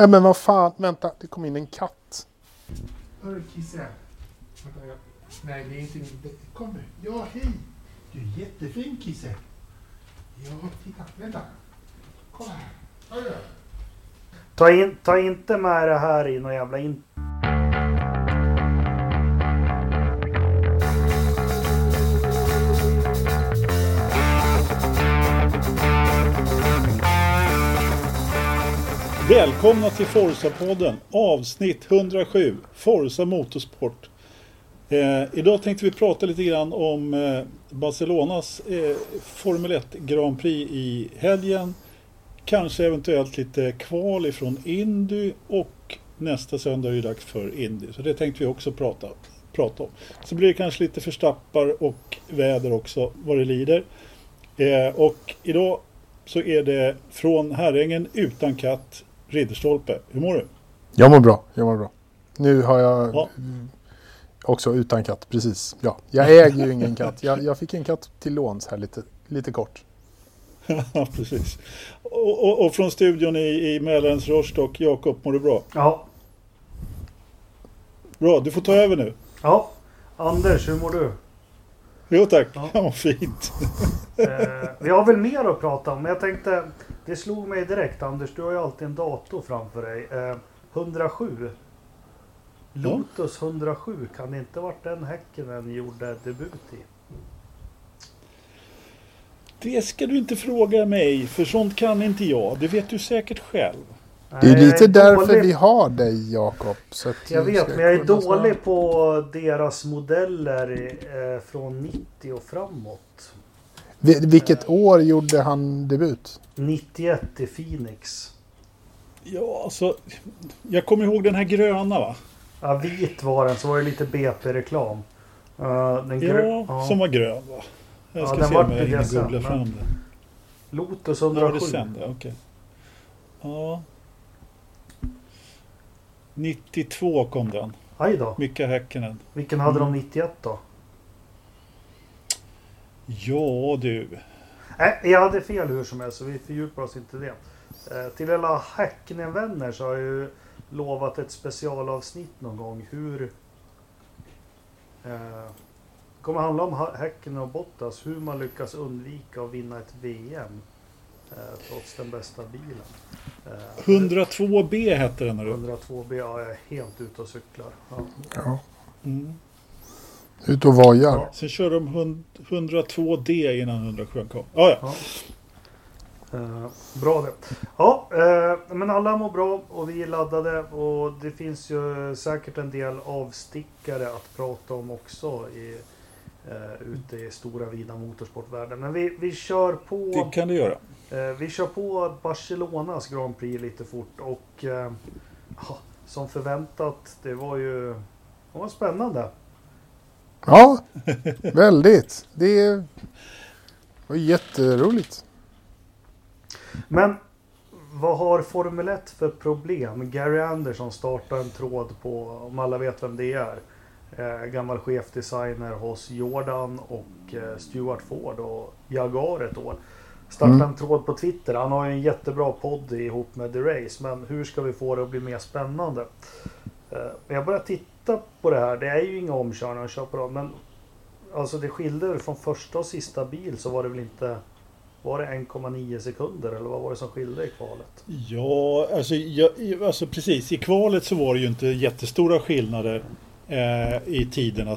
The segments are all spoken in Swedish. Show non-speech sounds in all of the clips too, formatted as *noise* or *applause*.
Nej men vad fan, vänta, det kom in en katt. Hörru Kisse. Nej, det är inte... det- Kom nu. Ja, hej. Du är jättefin Kisse. Ja, titta. Vänta. Kolla här. Hörru. Ta, in, ta inte med det här i någon jävla in... Välkomna till Forza-podden avsnitt 107 Forza Motorsport. Eh, idag tänkte vi prata lite grann om eh, Barcelonas eh, Formel 1 Grand Prix i helgen. Kanske eventuellt lite kval ifrån Indy och nästa söndag är det dags för Indy. Så det tänkte vi också prata, prata om. Så blir det kanske lite förstappar och väder också vad det lider. Eh, och idag så är det från Herrängen utan katt Ridderstolpe. Hur mår du? Jag mår bra, jag mår bra. Nu har jag Ja. också utan katt, precis. Ja, jag äger ju ingen katt. Jag, jag fick en katt till låns här lite, lite kort. *laughs* Ja, precis. Och, och, och från studion i, i Mälarens Rostock, Jakob, mår du bra? Ja. Bra, du får ta över nu. Ja. Anders, hur mår du? Jo tack, Ja. ja. vad fint. Eh, vi har väl mer att prata om, men jag tänkte... Det slog mig direkt, Anders. Du har ju alltid en dator framför dig. Eh, 107. Lotus 107. Kan det inte varit den Häkkinen gjorde debut i? Det ska du inte fråga mig, för sånt kan inte jag. Det vet du säkert själv. Det är lite jag därför dålig- vi har dig Jakob. Jag vet, men jag är dålig på deras modeller eh, från 90 och framåt. Vi- Vilket år gjorde han debut? 91 i Phoenix. Ja, alltså. Jag kommer ihåg den här gröna va? Ja, vit var den, så var det lite BP-reklam. Uh, den grö- Ja, ja. som var grön va? Jag Ja, ska den se om jag hinner googla fram den. Lotus Ja, var 107. det sen? Okej. Ja. 92 kom den. Aj då. Micke Häkkinen. Vilken hade Mm. de 91 då? Ja du. Nej, jag hade fel hur som helst så vi fördjupar oss inte i det. Eh, till alla Häkkinen-vänner så har jag ju lovat ett specialavsnitt någon gång hur... Eh, det kommer handla om Häkkinen och Bottas, hur man lyckas undvika att vinna ett VM. Eh, trots den bästa bilen. Eh, 102B hette den. hörru. 102B, ja, jag är helt ute och cyklar. Ja. Ja, Mm. Ut och vojar. Ja. Sen körde de hund- 102D innan 107 kom. Ah, ja. Ja. Eh, bra det. Ja, eh, men alla mår bra och vi är laddade och det finns ju säkert en del avstickare att prata om också i, eh, ute i stora vida motorsportvärlden. Men vi, vi kör Det på kan du göra. eh, Vi kör på Barcelonas Grand Prix lite fort och eh, som förväntat, det var ju det var spännande. Ja, *laughs* väldigt. Det var jätteroligt. Men vad har Formel 1 för problem? Gary Anderson startar en tråd på, om alla vet vem det är, eh, gammal chefdesigner hos Jordan och eh, Stuart Ford och Jaguar ett år. Startar Mm. en tråd på Twitter. Han har ju en jättebra podd ihop med The Race. Men hur ska vi få det att bli mer spännande? Eh, jag börjar titta på det här. Det är ju inga omkörningar att köra på dem. Men alltså det skilde väl från första och sista bil så var det väl inte var det 1,9 sekunder eller vad var det som skilde i kvalet? Ja, alltså, ja, alltså precis. I kvalet så var det ju inte jättestora skillnader eh, i tiderna.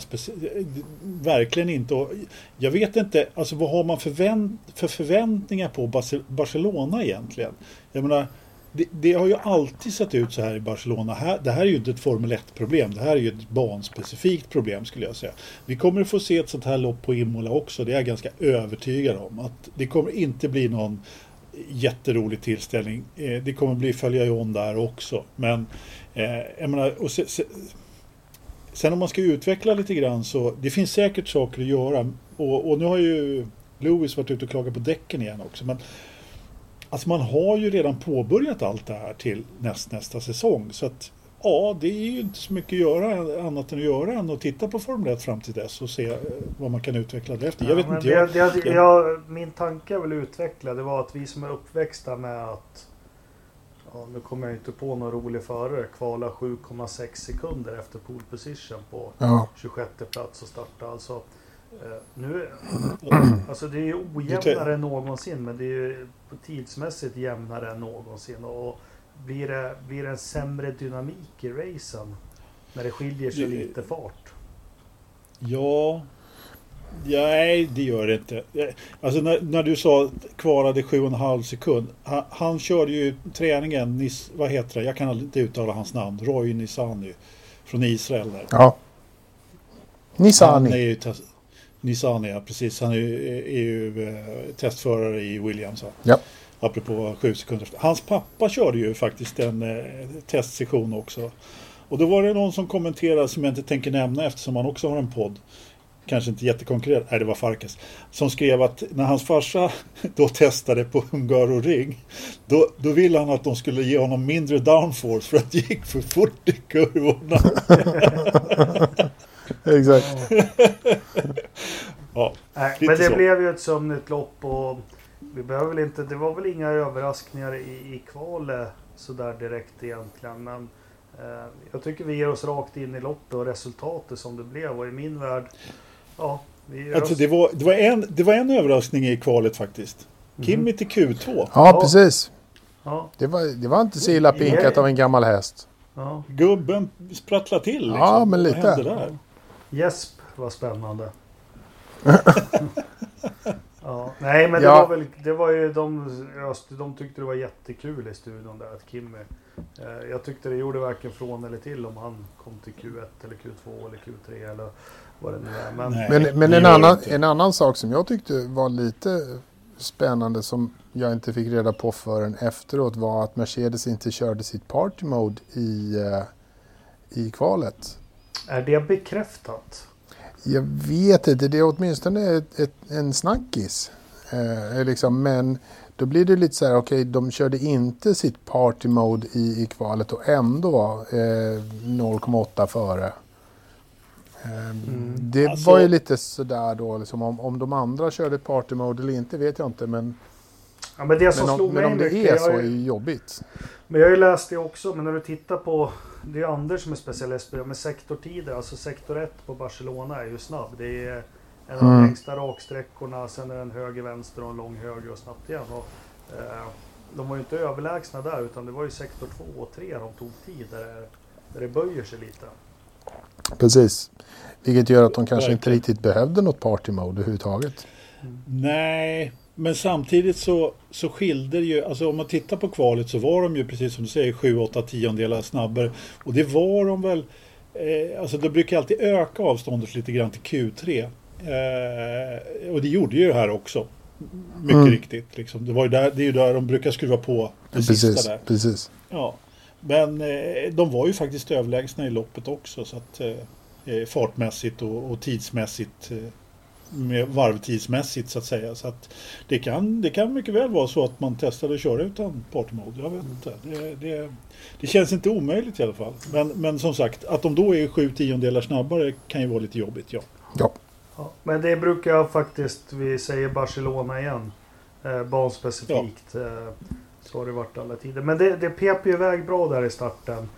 Verkligen inte. Och jag vet inte, alltså vad har man förvänt, för förväntningar på Barcelona egentligen? Jag menar, det, det har ju alltid sett ut så här i Barcelona. Här, det här är ju inte ett Formel 1-problem. Det här är ju ett banspecifikt problem skulle jag säga. Vi kommer att få se ett sånt här lopp på Imola också. Det är jag ganska övertygad om. Att det kommer inte bli någon jätterolig tillställning. Eh, det kommer bli följa on där också. Men eh, jag menar, och se, se, sen om man ska utveckla lite grann så det finns säkert saker att göra. Och, och nu har ju Lewis varit ute och klagat på däcken igen också. Men alltså man har ju redan påbörjat allt det här till näst, nästa säsong. Så att ja, det är ju inte så mycket att göra annat än att göra än att titta på Formel 1 fram till dess och se eh, vad man kan utveckla därefter. Jag vet men inte. det, Jag, det, jag- jag, min tanke jag vill utveckla det var att vi som är uppväxta med att ja, nu kommer jag inte på någon rolig förare, kvala 7,6 sekunder efter pole position på Ja, 26 plats och starta. Alltså, nu, *clears throat* alltså det är ojämnare än någonsin men det är ju på tidsmässigt jämnare än någonsin. Och blir det, blir det en sämre dynamik i racen när det skiljer sig lite fart? Ja, nej det gör det inte. Alltså när, när du sa kvarade 7,5 sekund. Han, han körde ju träningen, Nis, vad heter det? Jag kan inte uttala hans namn. Roy Nisani från Israel. Där. ja. Han är Nisani. ju Nisani, ja precis. Han är, ju- är ju eh, testförare i Williams. ja. Apropå 7 sekunder. Hans pappa körde ju faktiskt en eh, testsession också. Och då var det någon som kommenterade som jag inte tänker nämna eftersom han också har en podd. Kanske inte jättekonkurrerad, nej det var Farkas. Som skrev att när hans farsa *laughs* då testade på Hungaroring då, då ville han att de skulle ge honom mindre downforce för att det gick för fort i kurvorna. *laughs* *laughs* *laughs* Exakt. Ja, *laughs* Nej, men det så. blev ju ett sömnigt lopp och vi behöver väl inte, det var väl inga överraskningar i, i kvalet sådär direkt egentligen. Men eh, jag tycker vi ger oss rakt in i loppet och resultatet som det blev och i min värld, ja. Vi alltså oss, det var, det, var en, det var en överraskning i kvalet faktiskt. Mhm. Kimmy till Q2. Ja, precis. Ja, Det var, det var inte så illa pinkat av en gammal häst. ja. Gubben sprattlade till. Liksom. Ja, men lite. Vad hände där? Gäsp var spännande. *laughs* ja, nej men det Ja. var väl, det var ju de, de tyckte det var jättekul i studion där att Kimmy. Eh, jag tyckte det gjorde varken från eller till om han kom till Q1 eller Q2 eller Q3 eller vad det nu är. Men Nej. Men, men en, annan, inte. en annan sak som jag tyckte var lite spännande som jag inte fick reda på förrän efteråt var att Mercedes inte körde sitt party mode i, eh, i kvalet. Är det bekräftat? Jag vet inte, det är åtminstone ett, ett, en snackis. Eh, liksom, men då blir det lite så här, okej, de körde inte sitt party mode i, i kvalet och ändå var eh, 0,8 före. Eh, Mm. Det Alltså- var ju lite sådär då, liksom, om, om de andra körde party mode eller inte vet jag inte. Men, Ja, men det som men, om, men om det är så är ju jobbigt. Men jag har ju läst det också, men när du tittar på Det är Anders som är specialist på det, men sektortider, alltså sektor 1 på Barcelona är ju snabb. Det är en av de Mm. längsta raksträckorna, sen är det en höger, vänster och en lång höger och snabbt igen. Och, eh, de var ju inte överlägsna där, utan det var ju sektor 2 och 3 de tog tid, där det, där det böjer sig lite. Precis. Vilket gör att de kanske inte riktigt behövde något party mode överhuvudtaget. Nej, men samtidigt så, så skilde det ju, alltså om man tittar på kvalet så var de ju precis som du säger 7-8 tiondelar snabbare. Och det var de väl, eh, alltså det brukar alltid öka avståndet lite grann till Q3. Eh, och det gjorde ju det här också. Mycket Mm. riktigt. Liksom. Det, var ju där, det är ju där de brukar skruva på det sista Precis, där. precis. Ja. Men eh, de var ju faktiskt överlägsna i loppet också. Så att, eh, eh, fartmässigt och, och tidsmässigt. Med varvtidsmässigt så att säga. Så att det, kan, det kan mycket väl vara så att man testade att köra utan party mode. Jag vet inte. Det, det, det känns inte omöjligt i alla fall. Men, men som sagt, att de då är sju tiondelar snabbare kan ju vara lite jobbigt. Ja. Ja, Ja, men det brukar jag faktiskt, vi säger Barcelona igen, eh, banspecifikt. Eh, så har det varit alla tider. Men det, det pep ju iväg bra där i starten.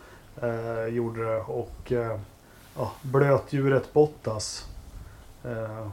Eh, gjorde det. Och eh, ja, blötdjuret Bottas. Eh,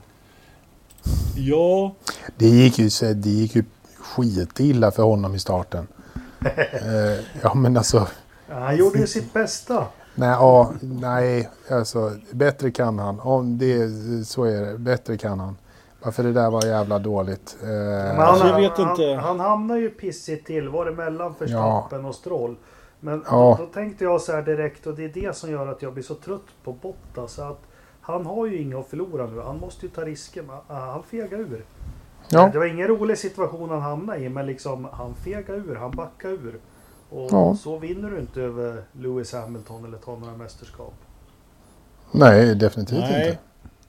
ja, det gick ju, så- det gick ju skitilla för honom i starten. *laughs* eh, ja, men alltså... ja, han gjorde ju sitt bästa. Nej, ja, nej, alltså bättre kan han. Om det så är det, bättre kan han. Varför det där var jävla dåligt. Eh, Men Alltså, jag han, vet han, inte. han hamnar ju pissigt till. Var det mellan Verstappen och Stroll? Men Ja. då, då tänkte jag så här direkt och det är det som gör att jag blir så trött på Bottas. Att han har ju inga att förlora nu. Han måste ju ta risker. Ah, han fegar ur. ja, Det var ingen rolig situation han hamnade i, men liksom han fegar ur, han backar ur. Och Ja. så vinner du inte över Lewis Hamilton eller tar några mästerskap. nej, definitivt Nej. inte.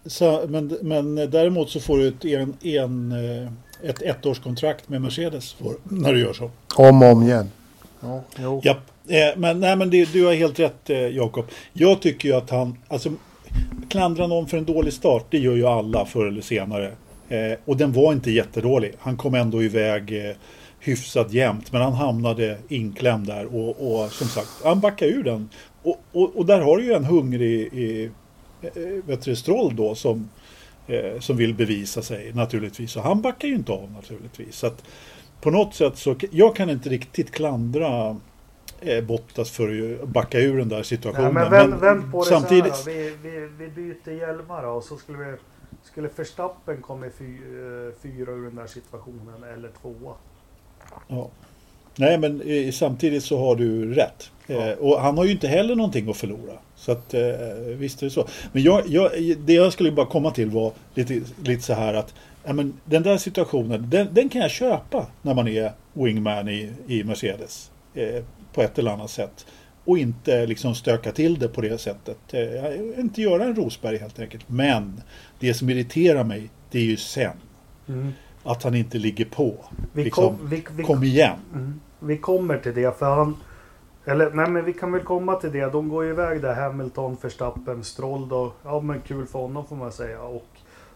så, men, men däremot så får du ett, en, en, eh, ett ettårskontrakt med Mercedes för, när du gör så. Om och om igen. Ja, jo. Ja, eh, men, nej, men det, du har helt rätt eh, Jakob. Jag tycker ju att han, alltså klandra någon för en dålig start, det gör ju alla förr eller senare. Eh, och den var inte jättedålig. Han kom ändå iväg eh, hyfsat jämnt men han hamnade inklämd där och, och som sagt han backade ur den. Och, och, och där har du ju en hungrig i, eh, vet Stroll då som, eh, som vill bevisa sig naturligtvis och han backar ju inte av naturligtvis. Så att på något sätt så jag kan inte riktigt klandra eh, Bottas för att backa ur den där situationen. Nej, men vänd, vänd på det samtidigt... så här, vi, vi, vi byter hjälmar och så skulle vi skulle Verstappen komma fy, eh, fyra ur den där situationen eller tvåa? Ja. Nej men eh, samtidigt så har du rätt. Ja. Eh, och han har ju inte heller någonting att förlora. Så att eh, visst är det så. Men jag, jag, det jag skulle bara komma till var lite, lite så här att ja, men den där situationen, den, den kan jag köpa när man är wingman i, i Mercedes. På ett eller annat sätt. Och inte liksom stöka till det på det sättet. Eh, inte göra en Rosberg helt enkelt. Men det som irriterar mig, det är ju sen. Mm. Att han inte ligger på. Vi liksom, kom, vi, vi, kom igen. Mm. Vi kommer till det för han... Eller nej men vi kan väl komma till det. De går ju iväg där Hamilton, Verstappen, Stroll då. Ja men kul för honom får man säga. Och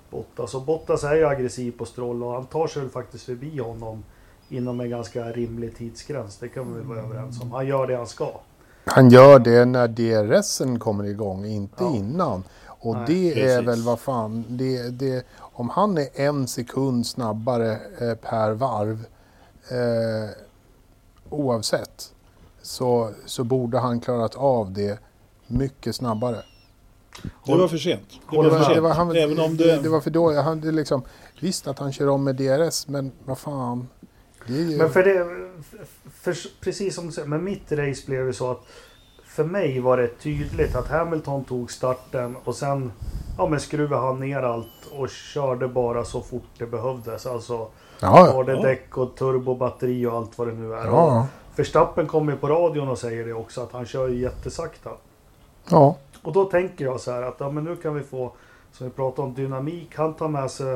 Bottas. Och Bottas är ju aggressiv på Stroll och han tar sig väl faktiskt förbi honom inom en ganska rimlig tidsgräns. Det kan vi väl vara överens om. Han gör det han ska. Han gör det när DRSen kommer igång, inte ja. innan. Och Nej, det precis. är väl vad fan, det, det, om han är en sekund snabbare eh, per varv eh, oavsett så, så borde han klarat av det mycket snabbare. Det var för sent. Det var för sent. Det var, han, Även om det... det var för dåligt. Han, det liksom, visst att han kör om med DRS, men vad fan. Ju... Men för det, för, precis som du säger, men mitt race blev ju så att för mig var det tydligt att Hamilton tog starten och sen ja, men skruvade han ner allt och körde bara så fort det behövdes. Alltså ja, var det ja. däck och turbobatteri och allt vad det nu är. Ja. Verstappen kommer på radion och säger det också att han kör jättesakta. Ja. Och då tänker jag så här att ja, men nu kan vi få, som vi pratade om, dynamik. Han tar med sig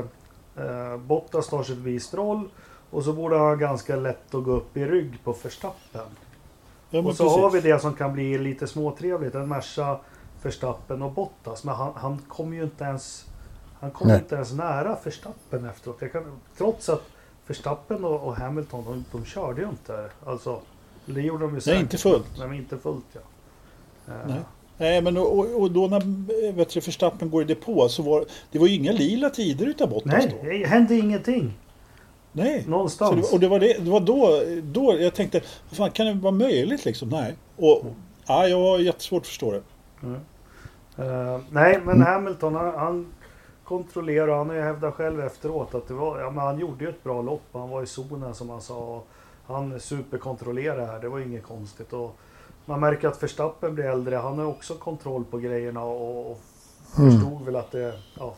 eh, Bottas tar sig förbi Stroll. Och så borde han ha ganska lätt att gå upp i rygg på Verstappen. Ja, och så precis. har vi det som kan bli lite småtrevligt. En Merca, Verstappen och Bottas. Men han, han kommer ju inte ens han kom inte ens nära Verstappen efteråt. Kan, trots att Verstappen och, och Hamilton, de, de körde ju inte. Alltså, det gjorde de ju säkert. Nej, inte fullt. Nej, inte fullt ja. Nej. Nej, men och, och då när vet du, Verstappen går i depå så var det var ju inga lila tider utav Bottas Nej, då. det hände ingenting. Nej. Någonstans. Det, och det var, det, det var då, då jag tänkte, fan, kan det vara möjligt liksom? Nej. Och, mm. ja, jag har jättesvårt att förstå det. Mm. Uh, nej, men mm. Hamilton han, han kontrollerar, han har ju hävdat själv efteråt att det var, ja, men han gjorde ju ett bra lopp. Han var i zonen som han sa. Han superkontrollerade här, det var inget konstigt. Och man märker att Verstappen blir äldre, han har också kontroll på grejerna och, och mm. förstod väl att det, ja,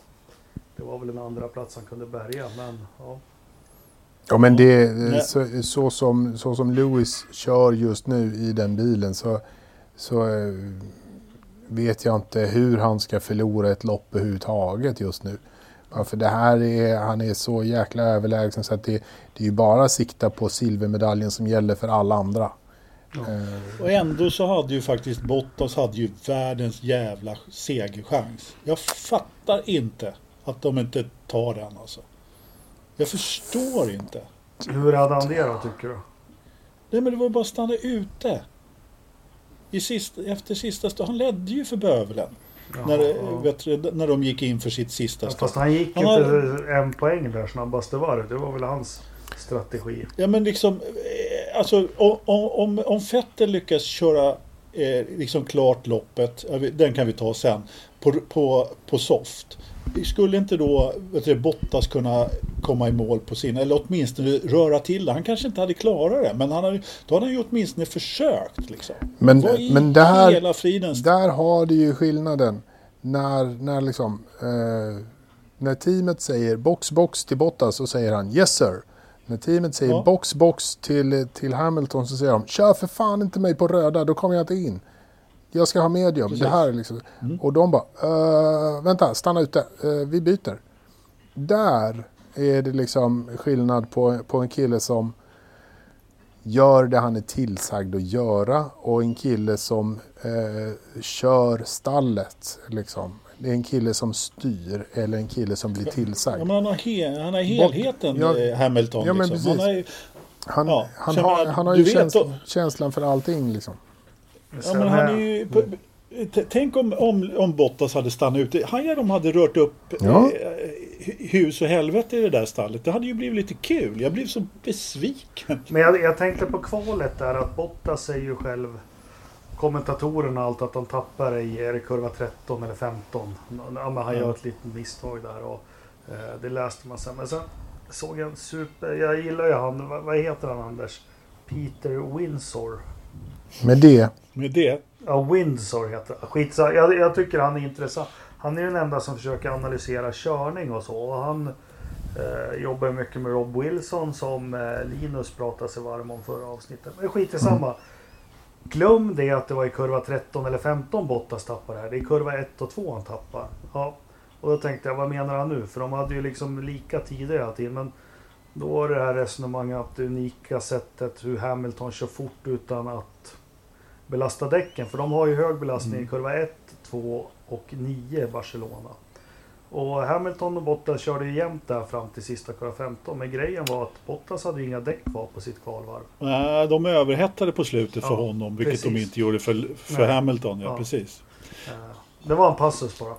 det var väl en andra plats han kunde bärga. Men, ja. Ja men det, så, så, som, så som Lewis kör just nu i den bilen så, så eh, vet jag inte hur han ska förlora ett lopp överhuvudtaget just nu. för det här är, han är så jäkla överlägsen så att det, det är ju bara att sikta på silvermedaljen som gäller för alla andra. Ja. Uh, och ändå så hade ju faktiskt Bottas hade ju världens jävla segerchans. Jag fattar inte att de inte tar den alltså. Jag förstår inte. Hur hade han det då tycker du? Nej men det var bara att stanna ute. I sista, efter sista stund. Han ledde ju för bövelen. När, när de gick in för sitt sista ja, Fast han gick han inte har... en poäng där snabbaste varv. Det var väl hans strategi. Ja men liksom. Eh, alltså om, om, om Fetter lyckas köra eh, liksom klart loppet. Den kan vi ta sen. På, på, på soft skulle inte då du, Bottas kunna komma i mål på sin, eller åtminstone röra till det. Han kanske inte hade klarat det, men han hade, då hade han ju åtminstone försökt. Liksom. Men, men där, där har du ju skillnaden. När, när, liksom, eh, när teamet säger box, box till Bottas så säger han yes sir. När teamet säger ja. box, box till, till Hamilton så säger de kör för fan inte mig på röda, då kommer jag inte in jag ska ha medium. Precis. Det här liksom. Mm. Och de bara, uh, vänta, stanna ute, uh, vi byter. Där är det liksom skillnad på, på en kille som gör det han är tillsagd att göra och en kille som eh, kör stallet. Liksom. Det är en kille som styr eller en kille som blir tillsagd. Ja, han, har he han har helheten, ja, Hamilton. Ja, liksom. han, har, Han, Ja, han, har, han har ju då- känslan för allting liksom. Ja, men han är- ju, t- tänk om, om, om Bottas hade stannat ute. Hajar de hade rört upp Ja. eh, hu- hus och helvete i det där stallet. Det hade ju blivit lite kul. Jag blev så besviken. Men jag, jag tänkte på kvalet där att Bottas säger ju själv kommentatorerna allt att han tappar i är det kurva 13 eller 15. Ja, men han gör ett litet misstag där och eh, det läste man sen. Men sen såg jag en super... Jag gillar ju han, vad, vad heter han Anders? Peter Windsor. Med det. Med det. Ja, Windsor heter han. Skitsa, jag, jag tycker han är intressant. Han är den enda som försöker analysera körning och så. Och han eh, jobbar mycket med Rob Wilson som eh, Linus pratade sig varm om förra avsnittet. Men skit i samma. Glöm det att det var i kurva 13 eller 15 Bottas tappar här. Det är i kurva 1 och 2 han tappar. Ja. Och då tänkte jag, vad menar han nu? För de hade ju liksom lika tider hela tiden. Men då var det här resonemanget att det unika sättet hur Hamilton kör fort utan att belasta däcken. För de har ju hög belastning i kurva 1, 2 och 9 Barcelona. Och Hamilton och Bottas körde ju jämnt där fram till sista kurva 15. Men grejen var att Bottas hade inga däck kvar på sitt kvalvarv. Nej, de överhettade på slutet för Ja, honom. Vilket de precis. inte gjorde för, för Nej. Hamilton. Ja, Ja. precis. Eh, Det var en passus bara.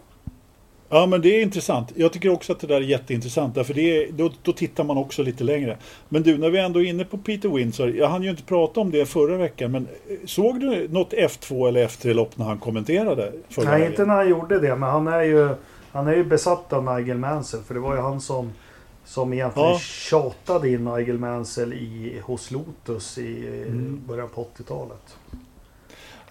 Ja, men det är intressant. Jag tycker också att det där är jätteintressant. Därför det är, då, då tittar man också lite längre. Men du, när vi ändå är inne på Peter Windsor. Jag hann ju inte prata om det förra veckan. Men eh, såg du något F2 eller F3-lopp när han kommenterade? Nej, helgen? inte när han gjorde det. Men han är ju, han är ju besatt av Nigel Mansell. För det var ju han som, som egentligen Ja. tjatade in Nigel Mansell i, hos Lotus i Mm. början på 80-talet.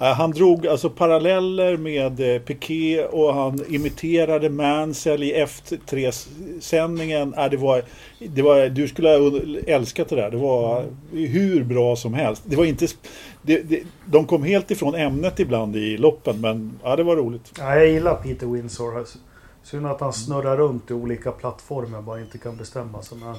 Eh, han drog alltså paralleller med eh, Piqué och han imiterade Mansell i F3-sändningen. Äh, det var, det var, du skulle ha älskat det där. Det var hur bra som helst. Det var inte, det, det, de kom helt ifrån ämnet ibland i loppen, men ja, det var roligt. Ja, jag gillar Peter Windsor. Synd att han snurrar runt i olika plattformar bara inte kan bestämma sig. Men,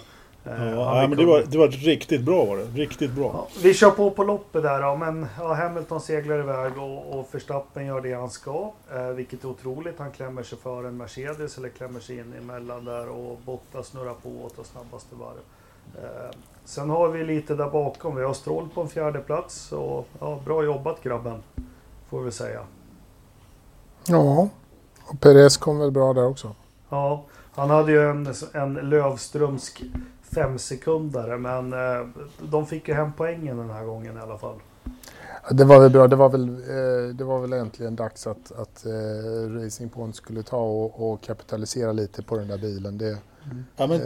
Ja, han ja, men det var, det var riktigt bra var det. Riktigt bra. Ja, vi kör på på loppet där då, men ja, Hamilton seglar iväg och, och Verstappen gör det han ska. Eh, vilket är otroligt. Han klämmer sig för en Mercedes eller klämmer sig in emellan där och Bottas snurrar på och tar snabbaste varv. Eh, sen har vi lite där bakom. Vi har Stroll på en fjärde plats och ja, bra jobbat grabben. Får vi säga. Ja, och Perez kom väl bra där också. Ja, han hade ju en, en Lövströmsk femsekundare men eh, de fick ju hem poängen den här gången i alla fall. Det var väl bra. Det var väl, eh, det var väl äntligen dags att, att eh, Racing Point skulle ta och, och kapitalisera lite på den där bilen. Det, men, eh,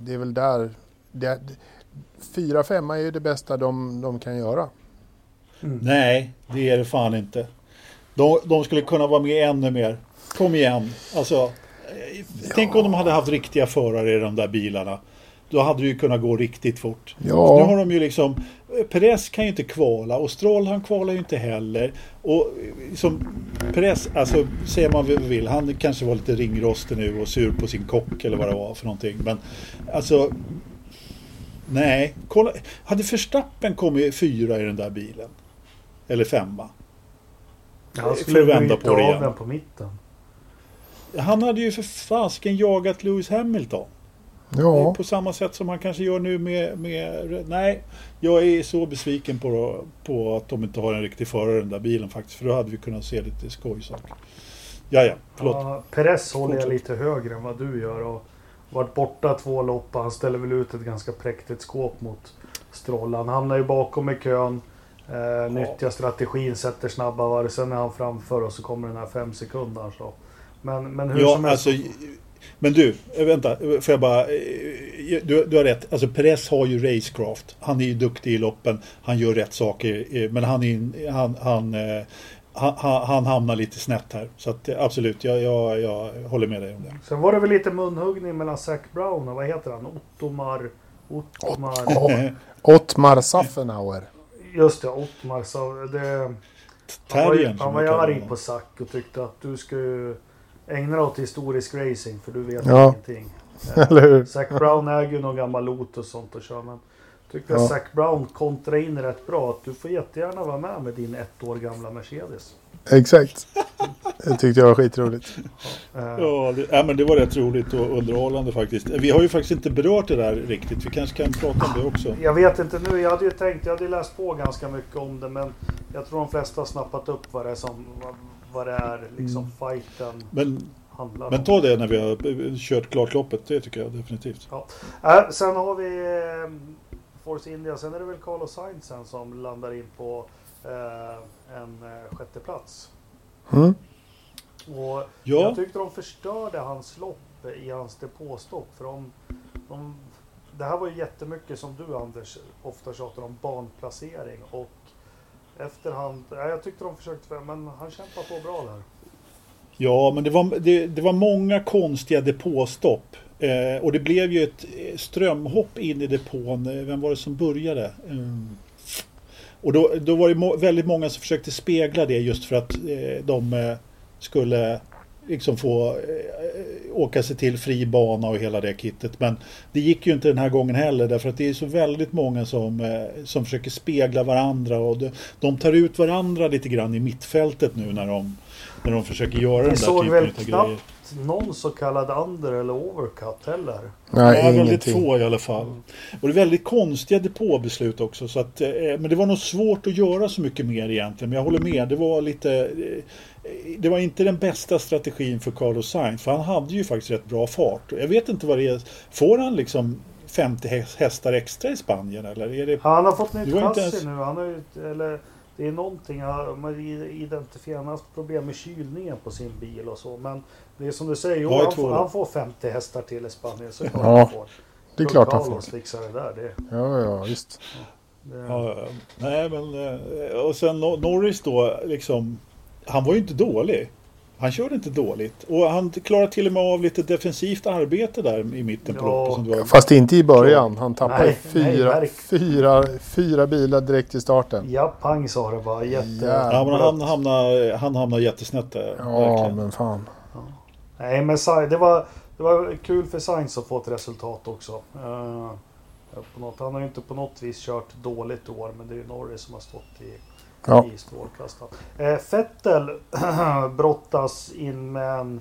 det är väl där... Det, fyra, femma är ju det bästa de, de kan göra. nej, det är det fan inte. De, de skulle kunna vara med ännu mer. Kom igen. Alltså, eh, Tänk om de hade haft riktiga förare i de där bilarna. Då hade det ju kunnat gå riktigt fort. Ja. Nu har de ju liksom eh, Perez kan ju inte kvala och Stroll han kvalar ju inte heller. Och eh, som Perez, alltså säger man vad vi vill, han kanske var lite ringrostig nu och sur på sin kock eller vad det var för någonting. Men alltså Nej, kolla. Hade Verstappen kommit fyra i den där bilen? Eller femma? Han skulle vända på det igen. på mitten. Han hade ju för fasken jagat Lewis Hamilton. Ja, På samma sätt som han kanske gör nu med, med... Nej, jag är så besviken på, på att de inte har en riktig förare den där bilen faktiskt. För då hade vi kunnat se lite skojsaker. Ja, ja, förlåt. Ja, Perez håller jag lite högre än vad du gör. Och varit borta två lopp han ställer väl ut ett ganska präktigt skåp mot Stroll. Han hamnar ju bakom i kön. Eh, nyttjar strategin, sätter snabba varv. Sen är han framför och så kommer den här fem sekunder. Så. Men, men hur Ja, som helst. alltså, men du, eh, vänta, får jag bara... eh, Du, du har rätt. Alltså Perez har ju racecraft. Han är ju duktig i loppen. Han gör rätt saker. eh, Men han, är, han, han, eh, han, han hamnar lite snett här. Så att, eh, absolut, jag, jag, jag håller med dig om det. Sen var det väl lite munhuggning mellan Zac Brown och vad heter han? Ottomar... Ottomar... Ja. Ottmar Saffenauer. Just det, Ottmar. Så det, han var, han var arg på Zac och tyckte att du ska ju ägna dig åt historisk racing för du vet Ja. ingenting. *laughs* Eller hur? Zac Brown äger ju någon gammal Lotus och sånt och kör men Tyckte Ja. att Zac Brown kontra in rätt bra. Att du får jättegärna vara med med din ett år gamla Mercedes. Exakt. Det tyckte jag var skitroligt. Eh, Ja, det, ja, men det var rätt roligt och underhållande faktiskt. Vi har ju faktiskt inte berört det där riktigt. Vi kanske kan prata om det också. Jag vet inte nu, jag hade ju tänkt, jag hade läst på ganska mycket om det men jag tror de flesta har snappat upp vad det är som, vad, det är liksom fighten Men, handlar men om. ta det när vi har kört klart loppet. Det tycker jag definitivt. Äh, sen har vi eh, Force India, sen är det väl Carlos Sainz sen som landar in på eh, en eh, sjätte plats. Mm. Och Ja, Jag tyckte de förstörde hans lopp i hans depåstopp. För de, de, det här var ju jättemycket som du Anders ofta tjatar om banplacering. Och efterhand, ja, jag tyckte de försökte, men han kämpade på bra där. ja men det var, det, det var många konstiga depåstopp. Eh, och det blev ju ett eh, strömhopp in i depån. Eh, vem var det som började? Mm. Och då, då var det må- väldigt många som försökte spegla det just för att eh, de eh, skulle liksom få eh, åka sig till fri bana och hela det kittet. Men det gick ju inte den här gången heller därför att det är så väldigt många som, eh, som försöker spegla varandra och de, de tar ut varandra lite grann i mittfältet nu när de, när de försöker göra den där såg typen väl av knappt grejer. Någon så kallad under eller overcut heller. Nej, Ja, väldigt få i alla fall. Och det är väldigt konstiga depåbeslut också. Så att, eh, men det var nog svårt att göra så mycket mer egentligen. Men jag håller med, det var lite... Det var inte den bästa strategin för Carlos Sainz. För han hade ju faktiskt rätt bra fart. Jag vet inte vad det är. Får han liksom 50 häst- hästar extra i Spanien eller? Är det... Han har fått nytt chassi ens- nu. Han har ju, eller, det är någonting, man identifierar, han har haft problem med kylningen på sin bil och så. Men det är som du säger, jo, Ja, han, får, han får 50 hästar till i Spanien. Så klart Ja, han får. Det är klart han får. Carlos fixar det där. Det, Ja, ja, visst. det, Ja, ja. nej men... eh, Och sen Nor- Norris då liksom... Han var ju inte dålig. Han körde inte dåligt. Och han klarade till och med av lite defensivt arbete där i mitten på Ja. loppet. Som du var Fast inte i början. Han tappade Nej, nej, fyra, verk- fyra, fyra bilar direkt i starten. Ja, pang sa det bara. Jätte... Ja, Ja, men han hamnade, han hamnade jättesnätt där. Ja, verkligen. men fan. Nej, men det var, det var kul för Sainz att få ett resultat också. På något, han har ju inte på något vis kört dåligt i år, men det är ju Norris som har stått i, Ja. i strålkastarna. Eh, Vettel *clears throat* brottas in med en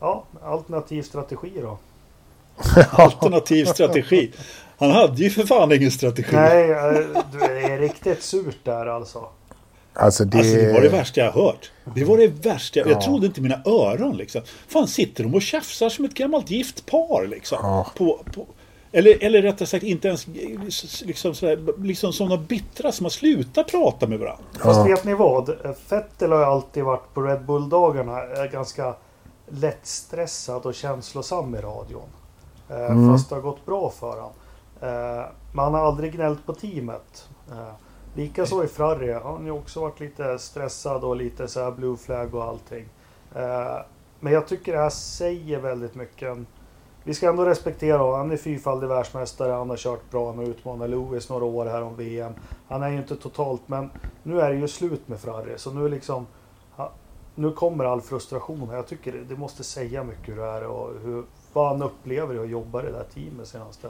ja, alternativ strategi då. *laughs* Alternativ strategi. Han hade ju för fan ingen strategi. Nej, eh, du är riktigt surt där alltså. Alltså det... Alltså det var det värsta jag hört. Det var det värsta. Jag Ja. trodde inte mina öron liksom. Fan sitter de och tjafsar som ett gammalt gift par liksom. Ja. På, på, eller, eller rättare sagt inte ens liksom, sådär, liksom som de bittra som har slutat prata med varandra. Fast vet ni vad? Vettel har alltid varit på Red Bull-dagarna ganska lättstressad och känslosam i radion. Eh, Mm. Fast det har gått bra för honom. Eh, men han har aldrig gnällt på teamet. Eh, Likaså i Ferrari. Han har ju också varit lite stressad och lite så här blue flag och allting. Men jag tycker det här säger väldigt mycket. Vi ska ändå respektera honom. Han är fyrfaldig världsmästare. Han har kört bra. Han har utmanat Lewis några år här om VM. Han är ju inte totalt, men nu är det ju slut med Ferrari. Så nu liksom... Nu kommer all frustration. Jag tycker det, det måste säga mycket hur det är och hur, vad han upplever i att jobba i det där teamet senaste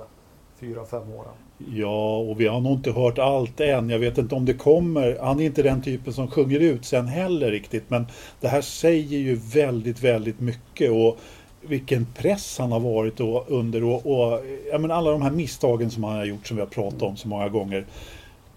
fyra, fem åren. Ja, och vi har nog inte hört allt än. Jag vet inte om det kommer. Han är inte den typen som sjunger ut sen heller riktigt. Men det här säger ju väldigt, väldigt mycket. Och vilken press han har varit och, under. Och, och ja, alla de här misstagen som han har gjort som vi har pratat om så många gånger.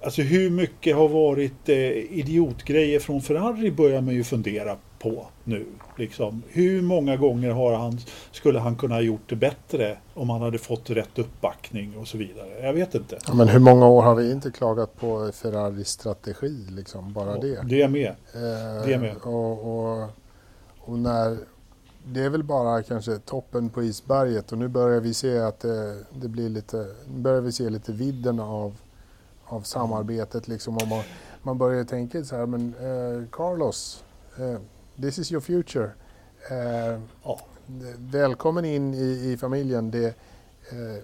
Alltså hur mycket har varit eh, idiotgrejer från Ferrari börjar man ju fundera på nu. Liksom. Hur många gånger har han, skulle han kunna ha gjort det bättre om han hade fått rätt uppbackning och så vidare? Jag vet inte. Ja, Men hur många år har vi inte klagat på Ferraris strategi? Liksom, bara det. Det är med. Eh, Det med. Och, och, och när, det är väl bara kanske toppen på isberget och nu börjar vi se att det, det blir lite, nu börjar vi se lite vidden av, av samarbetet liksom. Och man, man börjar tänka så här, men eh, Carlos, eh, this is your future. Eh, Ja. välkommen in i, i familjen. Det, eh,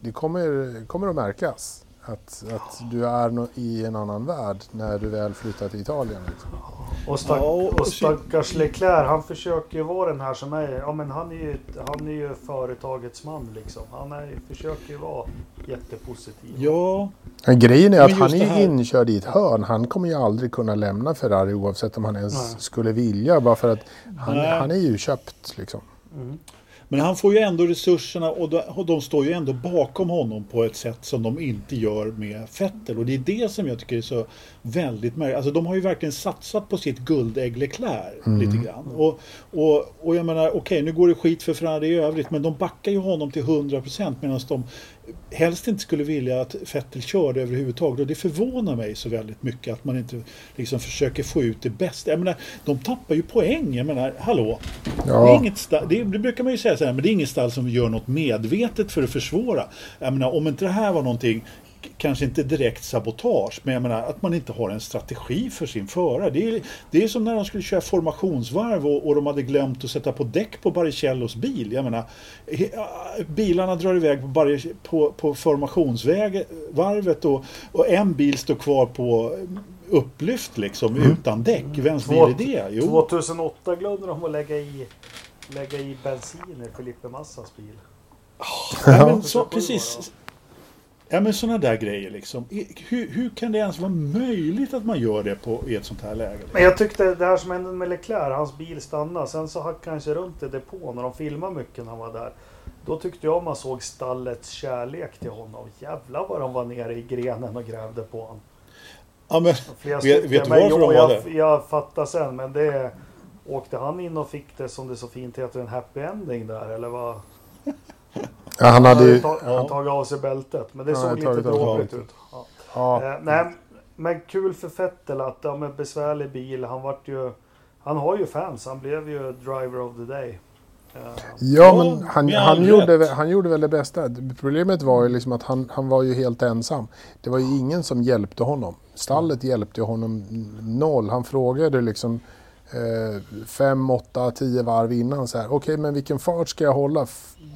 det kommer, kommer att märkas att, att du är no, i en annan värld när du väl flyttar till Italien. Liksom. Och, stack, Ja, och- och stackars Leclerc, han försöker ju vara den här som är, ja men han är ju, han är ju företagets man liksom. Han är, försöker ju vara jättepositiv. Ja, Men grejen är att han är här- inkörd i ett hörn. Han kommer ju aldrig kunna lämna Ferrari oavsett om han ens Nej. skulle vilja. Bara för att han, han är ju köpt liksom. Mm. Men han får ju ändå resurserna och de, står ju ändå bakom honom på ett sätt som de inte gör med Vettel. Och det är det som jag tycker är så väldigt märkligt. Alltså de har ju verkligen satsat på sitt guldägg Leclerc lite grann. Och, och, och jag menar, okej nu går det skit för Ferrari i övrigt men de backar ju honom till 100% medan de helst inte skulle vilja att Vettel körde överhuvudtaget. Och det förvånar mig så väldigt mycket att man inte liksom försöker få ut det bästa. Jag menar, de tappar ju poäng. Jag menar, hallå? Det, är Ja, inget stall, det, det brukar man ju säga så här, men det är inget stall som gör något medvetet för att försvåra. Jag menar, om inte det här var någonting, kanske inte direkt sabotage, men jag menar att man inte har en strategi för sin förare. Det är, det är som när de skulle köra formationsvarv och, och de hade glömt att sätta på däck på Baricellos bil. Jag menar, bilarna drar iväg på, på, på formationsvarvet och, och en bil står kvar på upplyft liksom utan däck. Vems bil är det? Jo. 2008 glömde de att lägga i, lägga i bensin i Felipe Massas bil. Ja, men så, precis. Ja men sådana där grejer liksom. Hur, hur kan det ens vara möjligt att man gör det på, i ett sånt här läge? Men jag tyckte det här som hände med Leclerc, hans bil stannade. Sen så hackade han sig runt i depån när de filmade mycket när han var där. Då tyckte jag man såg stallets kärlek till honom. Jävlar vad de var nere i grenen och grävde på honom. Ja, men, Vet- du Men varför jo, de var jag, det? jag fattar sen, men det... Åkte han in och fick det som det så fint heter en happy ending där eller vad? *laughs* ja han hade ju... han tagit av sig bältet men det Ja, såg lite dråpligt ut. Ja. Ja, Eh, nej, men kul för Vettel att, ja men besvärlig bil, han vart ju... Han har ju fans, han blev ju driver of the day. Eh, Ja, men han, han, gjorde, han gjorde väl det bästa. Problemet var ju liksom att han, han var ju helt ensam. Det var ju ingen som hjälpte honom. Stallet hjälpte honom noll. Han frågade liksom Eh, fem, åtta, tio varv innan så här. Okej, men vilken fart ska jag hålla?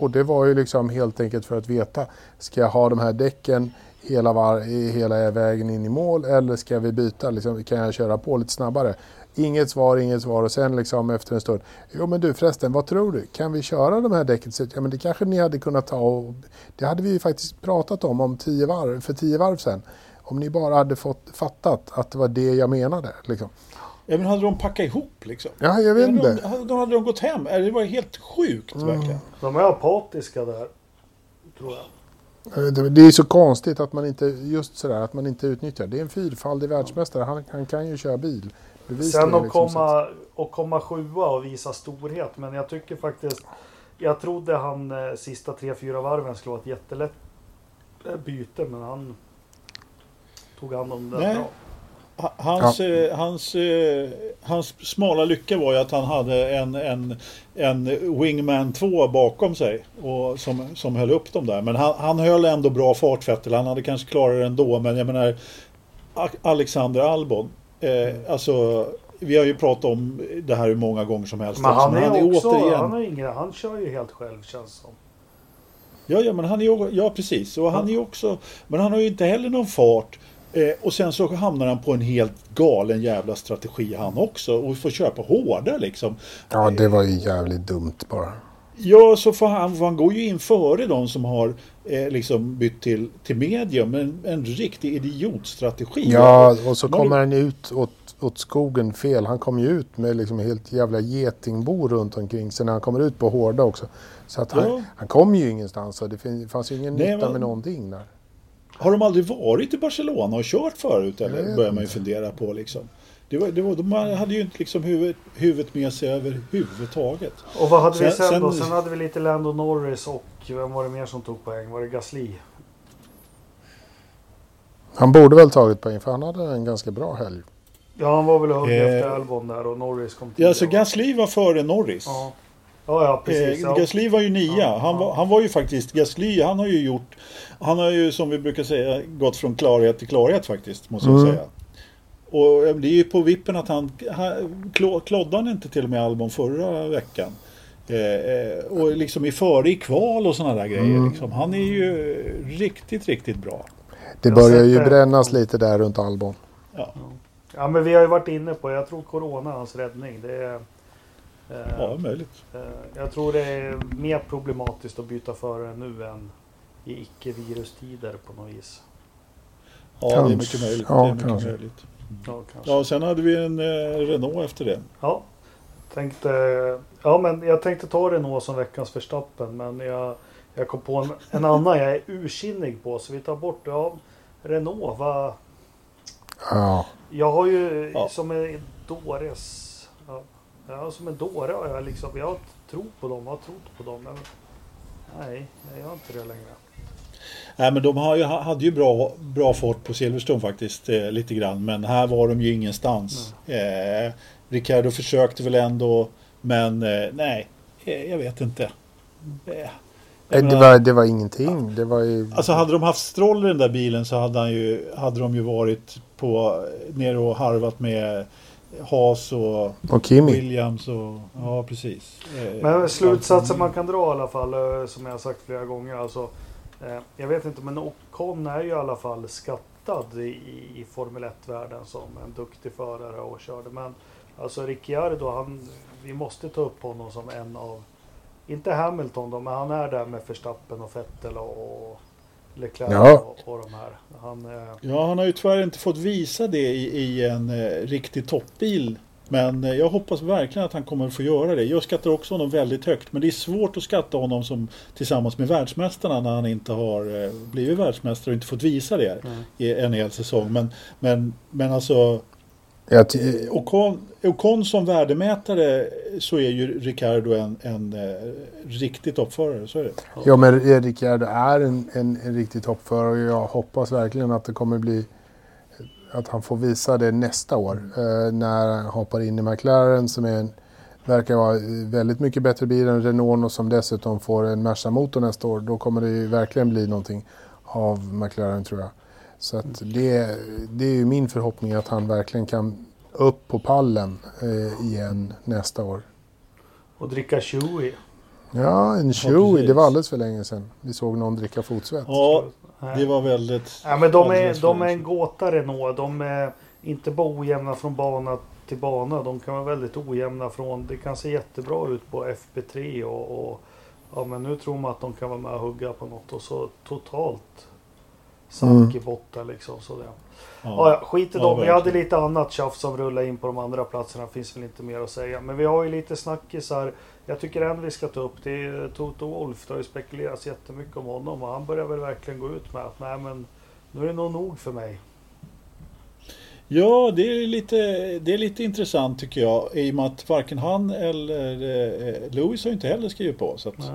Och det var ju liksom helt enkelt för att veta. Ska jag ha de här däcken hela, var, hela vägen in i mål eller ska vi byta? Liksom, kan jag köra på lite snabbare? Inget svar, inget svar och sen liksom efter en stund. Jo men du förresten, vad tror du? Kan vi köra de här däcken? Ja men det kanske ni hade kunnat ta och det hade vi ju faktiskt pratat om, om tio varv, för tio varv sen. Om ni bara hade fått fattat att det var det jag menade. Liksom ja, men hade de packat ihop liksom? Ja, jag vet inte. de, hade, de hade de gått hem? Det var helt sjukt verkligen. De är apatiska där. Tror jag. Det- är så konstigt att man inte, just sådär, att man inte utnyttjar. Det är en fyrfaldig världsmästare, han, han kan ju köra bil. Bevisa Sen att liksom, komma, och komma sjua och visa storhet. Men jag tycker faktiskt... Jag trodde han eh, sista tre fyra varven skulle vara ett jättelätt eh, byte. Men han tog hand om det Nej. bra. Ha- Hans, eh, hans, eh, hans smala lycka var ju att han hade en, en, en Wingman 2 bakom sig och som, som höll upp dem där. Men han, han höll ändå bra fart Vettel. Han hade kanske klarat det ändå. Men jag menar Alexander Albon. Eh, alltså, vi har ju pratat om det här hur många gånger som helst. Men han Men är också... återigen- Han, är ingen, han kör ju helt själv känns som. Ja, ja, men han är ja precis. Och han är också, men han har ju inte heller någon fart. Eh, och sen så hamnar han på en helt galen jävla strategi han också. Och får köpa hårda liksom. Ja, det var ju jävligt dumt bara. Ja, så får han, han går ju in före de som har eh, liksom bytt till, till medium. En, en riktig idiotstrategi. Ja, och så kommer han ut åt, åt skogen fel. Han kommer ju ut med liksom helt jävla getingbo runt omkring sig när han kommer ut på hårda också. Så att han, Ja. han kom ju ingenstans. Så det fanns ju ingen Nej, nytta men- med någonting där. Har de aldrig varit i Barcelona och kört förut? Eller börjar man ju fundera på liksom. Det var, det var, de hade ju inte liksom huvudet, huvudet med sig överhuvudtaget. Och vad hade vi Sen- sen, då? sen- Sen hade vi lite Lando Norris och vem var det mer som tog poäng? Var det Gasly? Han borde väl tagit poäng för han hade en ganska bra helg. Ja, han var väl hög Eh, efter Albon där och Norris kom Ja, alltså tia. Gasly var före Norris. Ja, ja, ja precis. Eh. Gasly var ju nia. Ja, han, ja. var, han var ju faktiskt, Gasly han har ju gjort, han har ju som vi brukar säga gått från klarhet till klarhet faktiskt, måste jag Mm. säga. Och eh, det är ju på vippen att han, han kloddade han inte till och med Albon förra veckan. Eh, eh, och liksom i före i kval och sådana där grejer. Mm. Liksom. Han är ju riktigt, riktigt bra. Det börjar ju det. brännas lite där runt Albon. Ja. Ja, men vi har ju varit inne på, jag tror Corona är hans räddning. Det är, Ja, möjligt. eh, jag tror det är mer problematiskt att byta förare nu än i icke-virustider på något vis. Ja, det är Kanske. mycket möjligt. Ja, det är mycket kanske. möjligt. Ja, kanske. Ja, sen hade vi en eh, Renault efter det. Ja, tänkte, ja, men jag tänkte ta Renault som veckans Verstappen men jag, jag kom på en, en annan jag är ursinnig på så vi tar bort ja, Renault. Va? Ja. Jag har ju Ja. som en dåres ja, ja, som en dåre har jag liksom, jag tror på dem, har trott på dem men nej, jag gör inte det längre. Nej, men de har ju, hade ju bra, bra fart på Silverstone faktiskt, eh, lite grann. Men här var de ju ingenstans. Eh, Ricardo försökte väl ändå, men eh, nej, eh, jag vet inte. Eh, jag Nej, Det menar, var, det var ingenting. Det var ju... Alltså hade de haft Stroll i den där bilen så hade, han ju, hade de ju varit på, nere och harvat med Haas och Och Kimi. Williams och ja precis. Eh, Men slutsatsen allt- man kan dra i alla fall, eh, som jag har sagt flera gånger. Alltså, eh, jag vet inte, men Ocon är ju i alla fall skattad i, i, i Formel 1-världen som en duktig förare och körde. Men alltså Ricciardo, han, vi måste ta upp honom som en av, inte Hamilton då, men han är där med Verstappen och Vettel och Leclerc Ja. och, och de här. Han, eh, Ja, han har ju tyvärr inte fått visa det i, i en eh, riktig toppbil. Men eh, jag hoppas verkligen att han kommer att få göra det. Jag skattar också honom väldigt högt. Men det är svårt att skatta honom som tillsammans med världsmästarna när han inte har eh, blivit världsmästare och inte fått visa det Mm. i en hel säsong. Men, men, men alltså Jag ty- Ocon, Ocon som värdemätare så är ju Ricardo en, en eh, riktig toppförare. Så är det. Ja, men Ricciardo är en, en, en riktig toppförare och jag hoppas verkligen att det kommer bli att han får visa det nästa år eh, när han hoppar in i McLaren som är en, verkar vara väldigt mycket bättre bil än Renault och som dessutom får en Merca-motor nästa år. Då kommer det ju verkligen bli någonting av McLaren tror jag. Så att det, det är ju min förhoppning att han verkligen kan upp på pallen eh, igen nästa år. och dricka Chewie. Ja, en precis. det var alldeles för länge sedan. Vi såg någon dricka fotsvett. Ja, det var väldigt... Ja, men de är, de är en gåta Renault. De är inte bara ojämna från bana till bana. De kan vara väldigt ojämna från... Det kan se jättebra ut på FP3 och, och ja, men nu tror man att de kan vara med och hugga på något och så totalt sank i botten liksom. Så det. Ja, ja, skit i Ja, dem. Vi hade lite annat tjafs som rullar in på de andra platserna. Finns väl inte mer att säga. Men vi har ju lite snackisar. Jag tycker en vi ska ta upp det är Toto Wolf. Det har ju spekulerats jättemycket om honom och han börjar väl verkligen gå ut med att nej men nu är det nog nog för mig. Ja, det är, lite, det är lite intressant tycker jag. I och med att varken han eller eh, Lewis har inte heller skrivit på. Så att, Nej.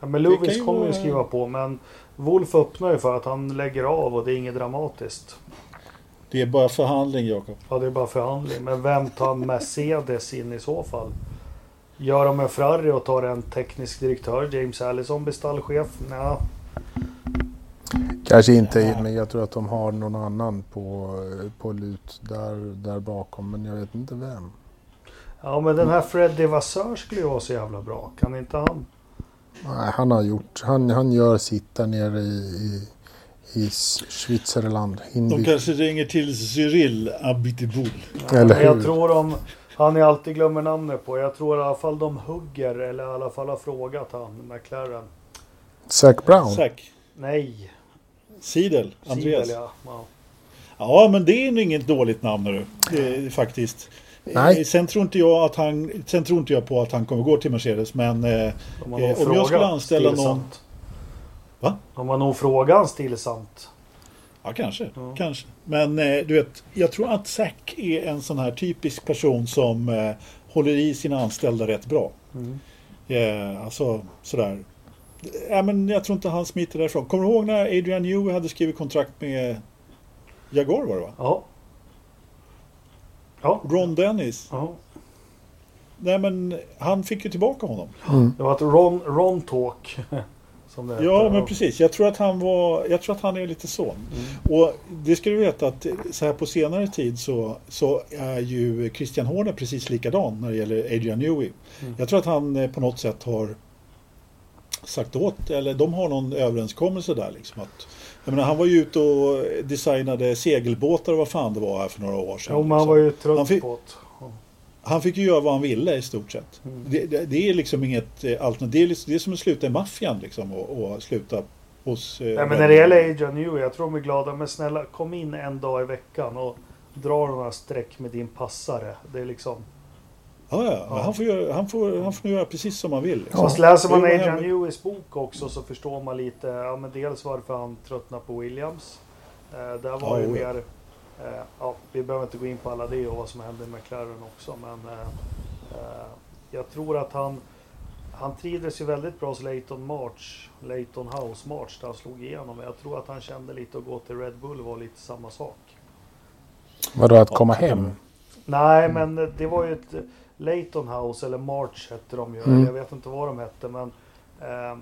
Ja, men Lewis kommer ju skriva på men Wolf öppnar ju för att han lägger av och det är inget dramatiskt. Det är bara förhandling, Jakob. Ja det är bara förhandling. Men vem tar Mercedes in i så fall? Gör de en Ferrari och tar en teknisk direktör, James Allison blir stallchef? Nja, Kanske inte, Ja. men jag tror att de har någon annan på, på lut där, där bakom. Men jag vet inte vem. Ja men den här Freddy Vassör skulle ju vara så jävla bra. Kan inte han? Nej, han har gjort, han, han gör sitt där nere i, i, i Switzerland. De kanske ringer till Cyril Abiteboul. Eller Men jag hur? tror de, han jag alltid glömmer namnet på. Jag tror i alla fall de hugger eller i alla fall har frågat han, McLaren. Zac Brown. Zack. Nej, Sidel. Andreas. Siebel, ja. ja. Ja, men det är inget dåligt namn nu. Faktiskt. Nej. Eh, Sen tror inte jag att han, sen tror inte jag på att han kommer gå till Mercedes, men eh, har Eh, om jag skulle anställa någon-. Va? De har nog frågat han stillsamt. ja kanske, Ja. kanske. Men eh, du vet, jag tror att Zack är en sån här typisk person som eh, håller i sina anställda rätt bra. Mm. Eh, alltså sådär. Ja, men jag tror inte han smiter därifrån. Kommer du ihåg när Adrian Newey hade skrivit kontrakt med Jaguar var det va? Ja. Ja. Ron Dennis. ja. Nej men han fick ju tillbaka honom. Mm. Det var ett Ron, Ron Talk. *laughs* Som det Ja heter. men precis. Jag tror att han var, jag tror att han är lite så. Mm. Och det ska du veta att så här på senare tid så, så är ju Christian Horner precis likadan när det gäller Adrian Newey. Mm. Jag tror att han eh, på något sätt har sagt åt, eller de har någon överenskommelse där liksom att jag menar, han var ju ute och designade segelbåtar och vad fan det var här för några år sedan. Jo, men han liksom. var ju trött Han fick- på det. Han fick ju göra vad han ville i stort sett. Mm. Det, det, det är liksom inget eh, alternativ. Det är, liksom- det är som att sluta i maffian liksom och, och sluta hos... Eh, Nej, men när det gäller Adrian Newey, jag tror de är glada. Men snälla, kom in en dag i veckan och dra några streck med din passare. Det är liksom... Ja, ja. Ja. han, får göra, han, får, han får göra precis som han vill. Liksom. Fast läser man Adrian. Neweys bok också så förstår man lite, ja men dels varför han tröttnar på Williams. Eh, där var Ja, ju ja. mer, eh, ja vi behöver inte gå in på alla det och vad som hände med McLaren också men eh, eh, jag tror att han, han trivdes ju väldigt bra hos Leighton March, Leighton House March där han slog igenom. Jag tror att han kände lite att gå till Red Bull var lite samma sak. Vadå att Ja, komma hem? Nej, men det var ju ett Leighton House, eller March hette de ju. Mm. Jag vet inte vad de hette, men eh,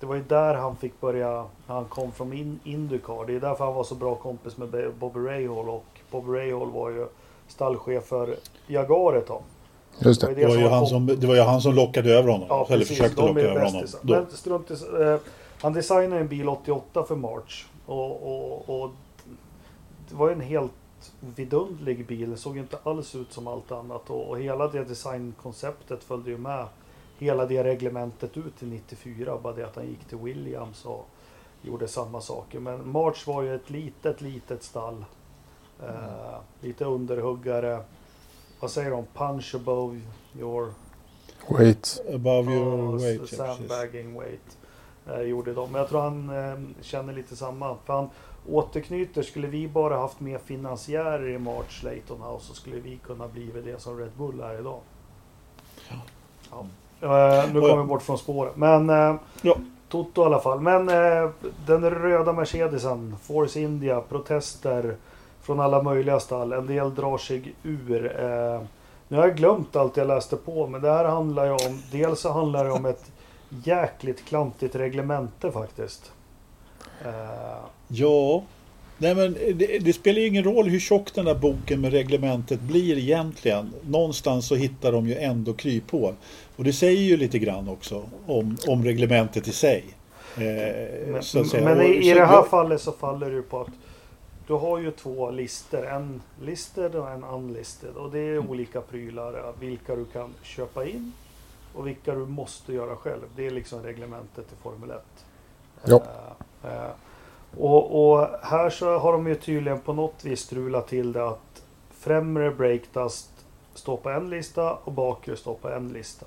det var ju där han fick börja, han kom från in, Indycar. Det är därför han var så bra kompis med Bobby Rahal och Bobby Rahal var ju stallchef för Jaguar ett tag. Just Det det. var Det var, ju han kom- som, det var ju han som lockade över honom. Ja, eller precis. försökte locka över honom. Då. Men strunt i, eh, Han designade en bil 88 för March. Och, och, och det var ju en helt vidunderlig bil. Såg inte alls ut som allt annat. Och, och hela det designkonceptet följde ju med hela det reglementet ut till 94. Bara det att han gick till Williams och gjorde samma saker. Men March var ju ett litet, litet stall. Eh, lite underhuggare. Vad säger de? Punch above your Wait. Above your Ja, weight. Sandbagging weight. Eh, gjorde de. Men jag tror han eh, känner lite samma. För han återknyter. Skulle vi bara haft mer finansiärer i March Layton House så skulle vi kunna bli det som Red Bull är idag. Ja. Eh, nu Och- kommer vi bort från spåret. Men eh, Ja. Toto i alla fall. Men eh, den röda Mercedesen, Force India, protester från alla möjliga stall. En del drar sig ur. Nu har jag glömt allt jag läste på, men det här handlar ju om... Dels så handlar det om ett jäkligt klantigt reglemente faktiskt. Ja, nej men det, det spelar ju ingen roll hur tjock den där boken med reglementet blir egentligen. Någonstans så hittar de ju ändå kryphål. Och det säger ju lite grann också om, om reglementet i sig. Eh, men så att säga. men Och i, i det här jag- fallet så faller det på att du har ju två listor. En listed och en unlisted. Och det är Mm. olika prylar. Vilka du kan köpa in och vilka du måste göra själv. Det är liksom reglementet i Formel 1. Ja. Eh, eh, och, och här så har de ju tydligen på något vis strulat till det att främre breakdust står på en lista och bakre står på en lista.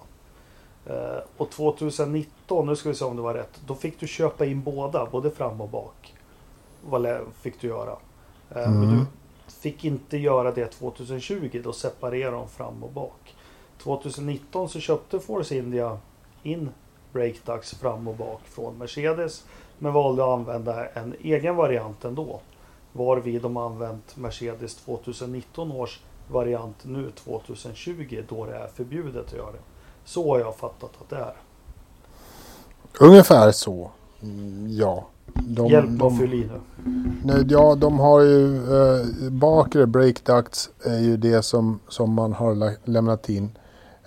Eh, och 2019, nu ska vi se om det var rätt, då fick du köpa in båda, både fram och bak. Vad fick du göra. Eh, Men Mm. du fick inte göra det 2020, då separerar de fram och bak. 2019 så köpte Force India in breakducts fram och bak från Mercedes men valde att använda en egen variant ändå. Varvid de använt Mercedes 2019 års variant nu 2020 då det är förbjudet att göra det. Så har jag fattat att det är. Ungefär så. Mm, Ja. De, Hjälp de, fyll i nu. nej, ja, de har ju eh, bakre breakducts är ju det som, som man har lä- lämnat in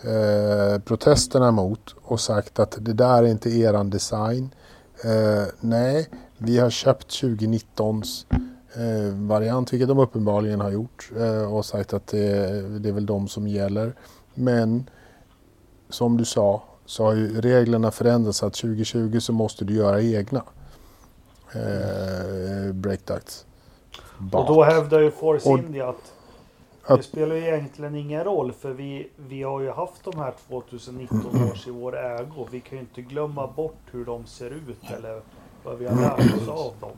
eh, protesterna mot och sagt att det där är inte eran design. Eh, nej, vi har köpt 2019s eh, variant, vilket de uppenbarligen har gjort eh, och sagt att det, det är väl de som gäller. Men som du sa så har ju reglerna förändrats att 2020 så måste du göra egna eh, breakducts. Och då hävdar ju Force Och- India att att- det spelar ju egentligen ingen roll för vi, vi har ju haft de här 2019 *clears throat* års i vår ägo. Vi kan ju inte glömma bort hur de ser ut eller vad vi har lärt oss av dem.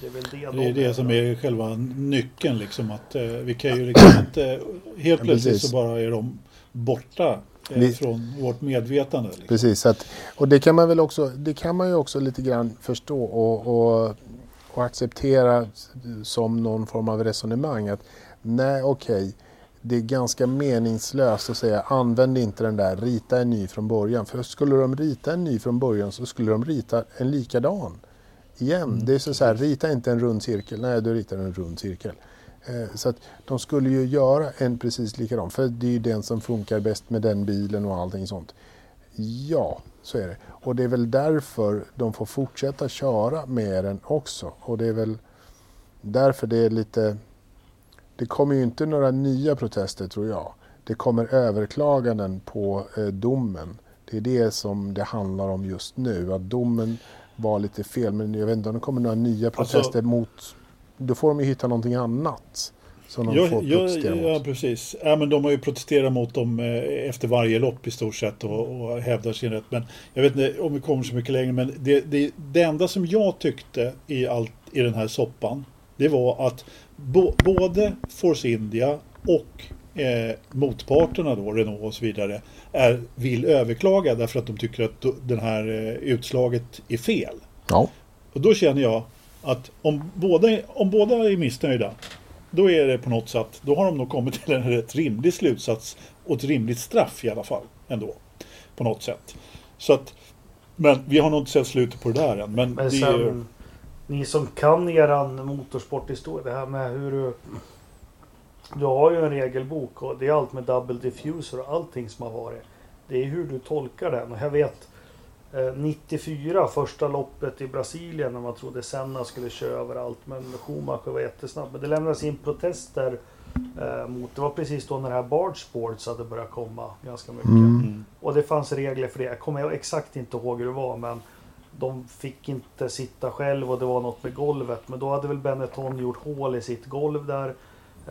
Det är väl det Det är de det som är själva nyckeln liksom att eh, vi kan ju liksom *clears throat* inte helt plötsligt precis. så bara är de borta eh, Vi- från vårt medvetande. Liksom. Precis, att, och det kan man väl också, det kan man ju också lite grann förstå och, och, och acceptera som någon form av resonemang att nej okej, det är ganska meningslöst att säga använd inte den där, rita en ny från början. För skulle de rita en ny från början så skulle de rita en likadan igen. Mm, det är så, så här, rita inte en rund cirkel, nej du ritar en rund cirkel. Eh, Så att de skulle ju göra en precis likadan, för det är ju den som funkar bäst med den bilen och allting sånt. Ja, Så är det. Och det är väl därför de får fortsätta köra med den också. Och det är väl därför det är lite... Det kommer ju inte några nya protester tror jag. Det kommer överklaganden på eh, domen. Det är det som det handlar om just nu. Att domen var lite fel. Men jag vet inte om det kommer några nya Alltså- protester mot... Då får de ju hitta någonting annat. Som de Ja, får ja, protestera ja, mot. precis. Ja, men de har ju protesterat mot dem eh, efter varje lopp i stort sett och, och hävdar sin rätt. Men jag vet inte om vi kommer så mycket längre. Men det, det, det enda som jag tyckte i, allt, i den här soppan. Det var att bo, både Force India och eh, motparterna då, Renault och så vidare, är, vill överklaga därför att de tycker att den här eh, utslaget är fel. Ja. Och då känner jag att om båda, om båda är missnöjda, då är det på något sätt, då har de nog kommit till en rätt rimlig slutsats och ett rimligt straff i alla fall ändå. På något sätt. Så att, men vi har nog inte sett slutet på det där än. Men, Men det är ju, sen, ni som kan eran motorsporthistoria, det här med hur du... Du har ju en regelbok och det är allt med double diffuser och allting som har varit. Det är hur du tolkar den. Och jag vet eh, 94, första loppet i Brasilien när man trodde Senna skulle köra överallt. Men Schumacher var jättesnabb. Men det lämnades in protester eh, mot... Det var precis då när det här Bard Sports hade börjat komma ganska mycket. Mm, Och det fanns regler för det. Jag kommer exakt inte ihåg hur det var men de fick inte sitta själv och det var något med golvet. Men då hade väl Benetton gjort hål i sitt golv där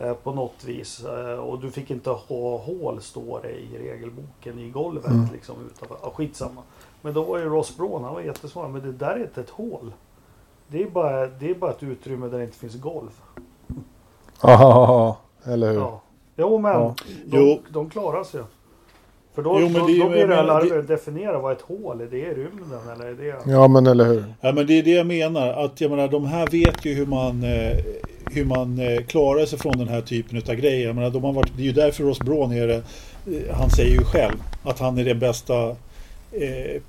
eh, på något vis. Eh, och du fick inte ha hål står det i regelboken i golvet Mm. liksom utanför. Ja, skitsamma. Men då var ju Ross Braun, han var jättesmart. Men det där är inte ett hål. Det är bara, det är bara ett utrymme där det inte finns golv. *laughs* Aha, eller hur? Ja. Jo men Ja. De, Jo. de klarar sig. För då, Jo, men då, det då blir jag det larvigt att definiera vad ett hål är. Det är rymden eller är det... Ja, men eller hur? Ja, men det är det jag menar. Att jag menar, de här vet ju hur man, eh, hur man eh, klarar sig från den här typen av grejer. Jag menar, de har varit, det är ju därför Ross Braun är det. eh, Han säger ju själv att han är den bästa eh,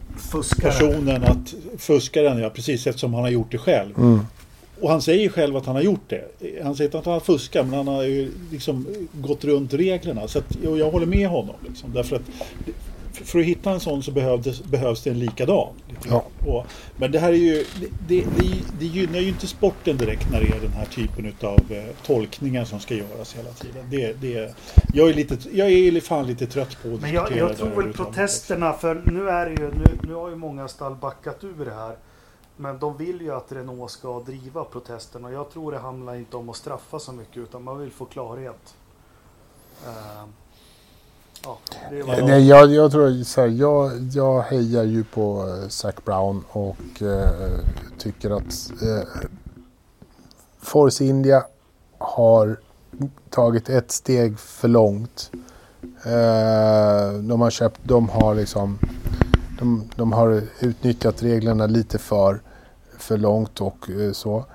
personen att fuska den, ja precis eftersom han har gjort det själv. Mm. Och han säger själv att han har gjort det. Han säger inte att han har fuskat men han har ju liksom gått runt reglerna. Så att, och jag håller med honom. Liksom, därför att för att hitta en sån så behövdes, behövs det en likadan. Grann. Och, men det här är ju, det, det, det, gynnar ju inte sporten direkt när det är den här typen av eh, tolkningar som ska göras hela tiden. Det, det, jag, är lite, jag är fan lite trött på att Men jag, jag tror väl protesterna, för nu är det ju, nu, nu har ju många stall backat ur det här. Men de vill ju att Renault ska driva protesterna. Jag tror det handlar inte om att straffa så mycket utan man vill få klarhet. Uh, ja, det var... Nej, jag, jag tror så här, jag, jag hejar ju på eh, Zac Brown och eh, tycker att eh, Force India har tagit ett steg för långt. Eh, de har köpt, de har liksom de, de har utnyttjat reglerna lite för, för långt och eh, så.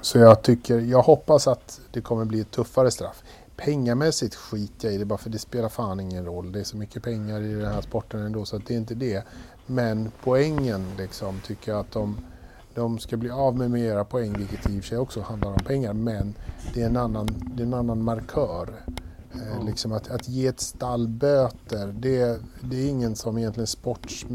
Så jag tycker, jag hoppas att det kommer bli ett tuffare straff. Pengamässigt skiter jag i det bara för det spelar fan ingen roll. Det är så mycket pengar i den här sporten ändå så att det är inte det. Men poängen liksom tycker jag att de, de ska bli av med mera poäng vilket i och för sig också handlar om pengar men det är en annan, det är en annan markör. Eh, liksom att, att ge ett stall böter, det, det är ingen som egentligen sports,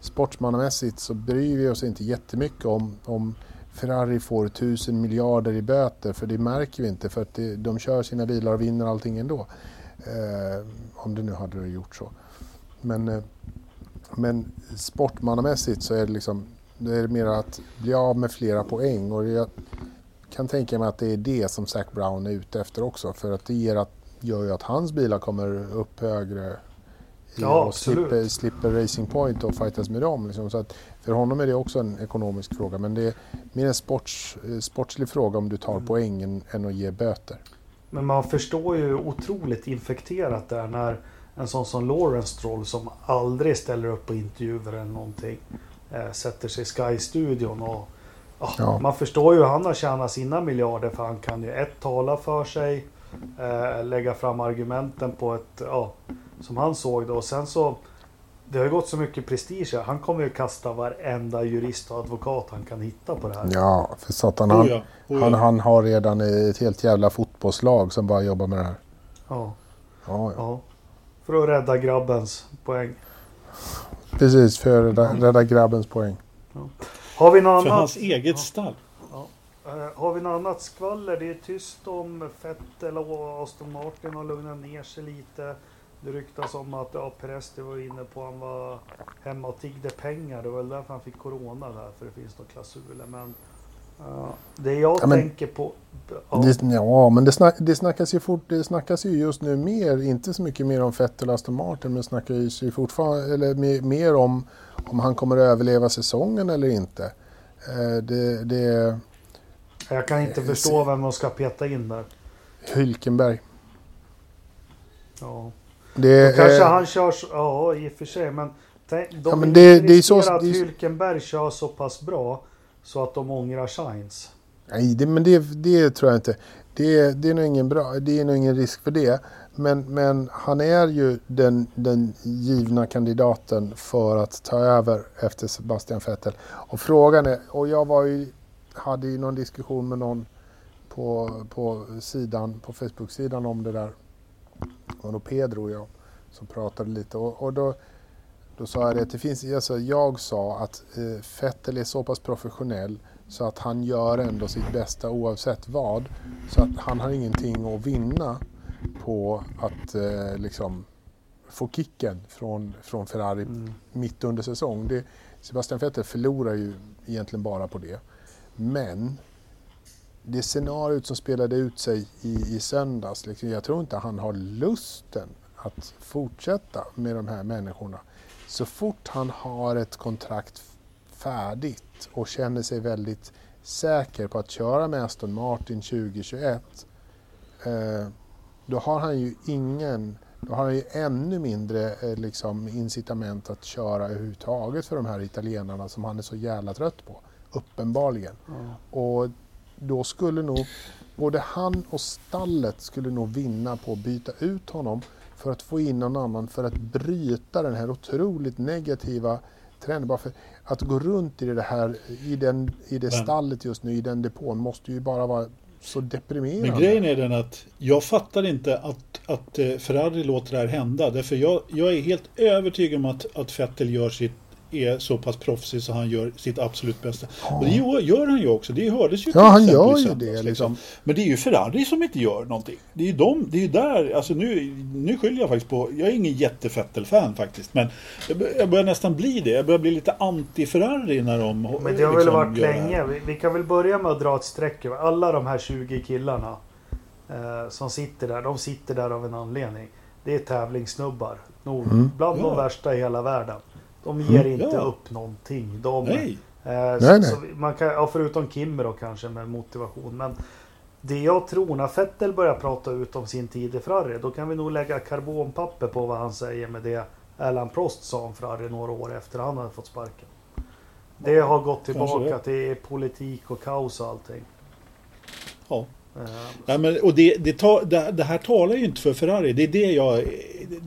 sportsmannamässigt så bryr vi oss inte jättemycket om, om Ferrari får tusen miljarder i böter för det märker vi inte för att det, de kör sina bilar och vinner allting ändå. Eh, om det nu hade gjort så. Men, eh, men sportmannamässigt så är det liksom det är mer att bli av med flera poäng och jag kan tänka mig att det är det som Zac Brown är ute efter också för att det ger att, gör ju att hans bilar kommer upp högre Ja, och absolut. slipper, slipper Racing Point och fightas med dem. Liksom. Så att för honom är det också en ekonomisk fråga men det är mer en sports, eh, sportslig fråga om du tar Mm. poängen än att ge böter. Men man förstår ju otroligt infekterat där när en sån som Lawrence Stroll som aldrig ställer upp på intervjuer eller någonting eh, sätter sig i Sky-studion och ja, Ja. man förstår ju hur han har tjänat sina miljarder för han kan ju ett tala för sig, eh, lägga fram argumenten på ett, ja, som han såg det och sen så det har ju gått så mycket prestige. Han kommer ju kasta varenda jurist och advokat han kan hitta på det här. Ja, för satan. Oh Han, ja, oh ja. han, han har redan ett helt jävla fotbollslag som bara jobbar med det här. Ja, Ja, ja. ja. För att rädda grabbens poäng. Precis, för att rädda, rädda grabbens poäng. Har vi något För annat? hans eget stall. Eh, har vi något annat skvaller? Det är tyst om Vettel och Aston Martin har lugnat ner sig lite. Det ryktas om att ja, Perez det var inne på han var hemma och tiggde pengar. Det var väl därför han fick corona där, för det finns några klausuler. Men eh, det jag Ja, men- tänker på... Ja, Det, ja, men det, snack, det, snackas ju fort, det snackas ju just nu mer, inte så mycket mer om Vettel och Aston Martin, men snackas ju fortfarande, eller mer, mer om, om han kommer att överleva säsongen eller inte. Eh, det, det jag kan inte eh, förstå vem de ska peta in där. Hylkenberg. Ja. Det, Då kanske han kör... Ja, i och för sig. Men, de Ja, men det- det är så- att det är Hylkenberg kör så pass bra så att de ångrar Shines. Nej, det, men det, det tror jag inte. Det, det, är nog ingen bra, det är nog ingen risk för det. Men, men han är ju den, den givna kandidaten för att ta över efter Sebastian Vettel. Och frågan är, och jag var ju, hade ju någon diskussion med någon på, på sidan, på Facebook-sidan om det där. Och då Pedro och jag som pratade lite och, och då, då sa jag det att det finns, alltså jag sa att eh, Vettel är så pass professionell så att han gör ändå sitt bästa oavsett vad. Så att han har ingenting att vinna på att eh, liksom få kicken från, från Ferrari Mm. mitt under säsong. Det, Sebastian Vettel förlorar ju egentligen bara på det. Men det scenariot som spelade ut sig i, i söndags, liksom, jag tror inte han har lusten att fortsätta med de här människorna. Så fort han har ett kontrakt färdigt och känner sig väldigt säker på att köra med Aston Martin 2021 eh, då har han ju ingen, då har han ju ännu mindre eh, liksom, incitament att köra överhuvudtaget för de här italienarna som han är så jävla trött på. Uppenbarligen. Ja. Och då skulle nog både han och stallet skulle nog vinna på att byta ut honom för att få in någon annan för att bryta den här otroligt negativa trenden. Bara för att gå runt i det här, i, den, i det stallet just nu, i den depån, måste ju bara vara så deprimerande. Men grejen är den att jag fattar inte att, att eh, Ferrari låter det här hända. Därför jag, jag är helt övertygad om att, att Vettel gör sitt, är så pass proffsig så han gör sitt absolut bästa. Och det gör, han ju också. Det hördes ju Ja, han gör ju det liksom. Men det är ju Ferrari som inte gör någonting. Det är ju de, det är ju där, alltså nu, nu skyller jag faktiskt på, jag är ingen jätte-Vettel-fan faktiskt. Men jag, bör- jag börjar nästan bli det. Jag börjar bli lite anti-Ferrari när de Men det har väl liksom varit det här. länge. Vi, vi kan väl börja med att dra ett streck över alla de här 20 killarna eh, som sitter där. De sitter där av en anledning. Det är tävlingssnubbar. Nog Mm. bland de Ja. värsta i hela världen. De ger inte Ja. upp någonting. De, Nej. Eh, Nej, så, nej. Så man kan, ja, förutom Kimmer då kanske med motivation. Men det jag tror när Vettel börjar prata ut om sin tid i Ferrari. Då kan vi nog lägga karbonpapper på vad han säger med det Alan Prost sa om Ferrari några år efter han hade fått sparken. Det har gått tillbaka till politik och kaos och allting. Ja. Ja, men, och det, det, tar, det, det här talar ju inte för Ferrari. Det är det, jag,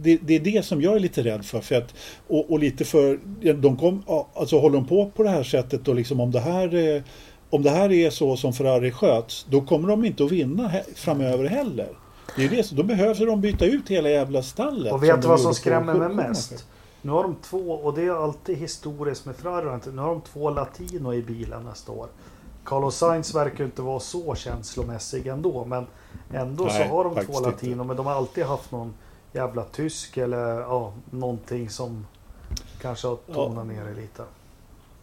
det, är det som jag är lite rädd för. för att, och, och lite för, de kom, alltså håller de på på det här sättet och liksom om det här, eh, om det här är så som Ferrari sköts, då kommer de inte att vinna he, framöver heller. Det är det, då behöver de byta ut hela jävla stallet. Och vet du vad som skrämmer mig 17 mest? Nu har de två, och det är alltid historiskt med Ferrari, nu har de två latino i bilen nästa år. Carlos Sainz verkar inte vara så känslomässig ändå, men ändå Nej, så har de två latino, inte. men de har alltid haft någon jävla tysk eller ja, någonting som kanske har tonat ner det lite.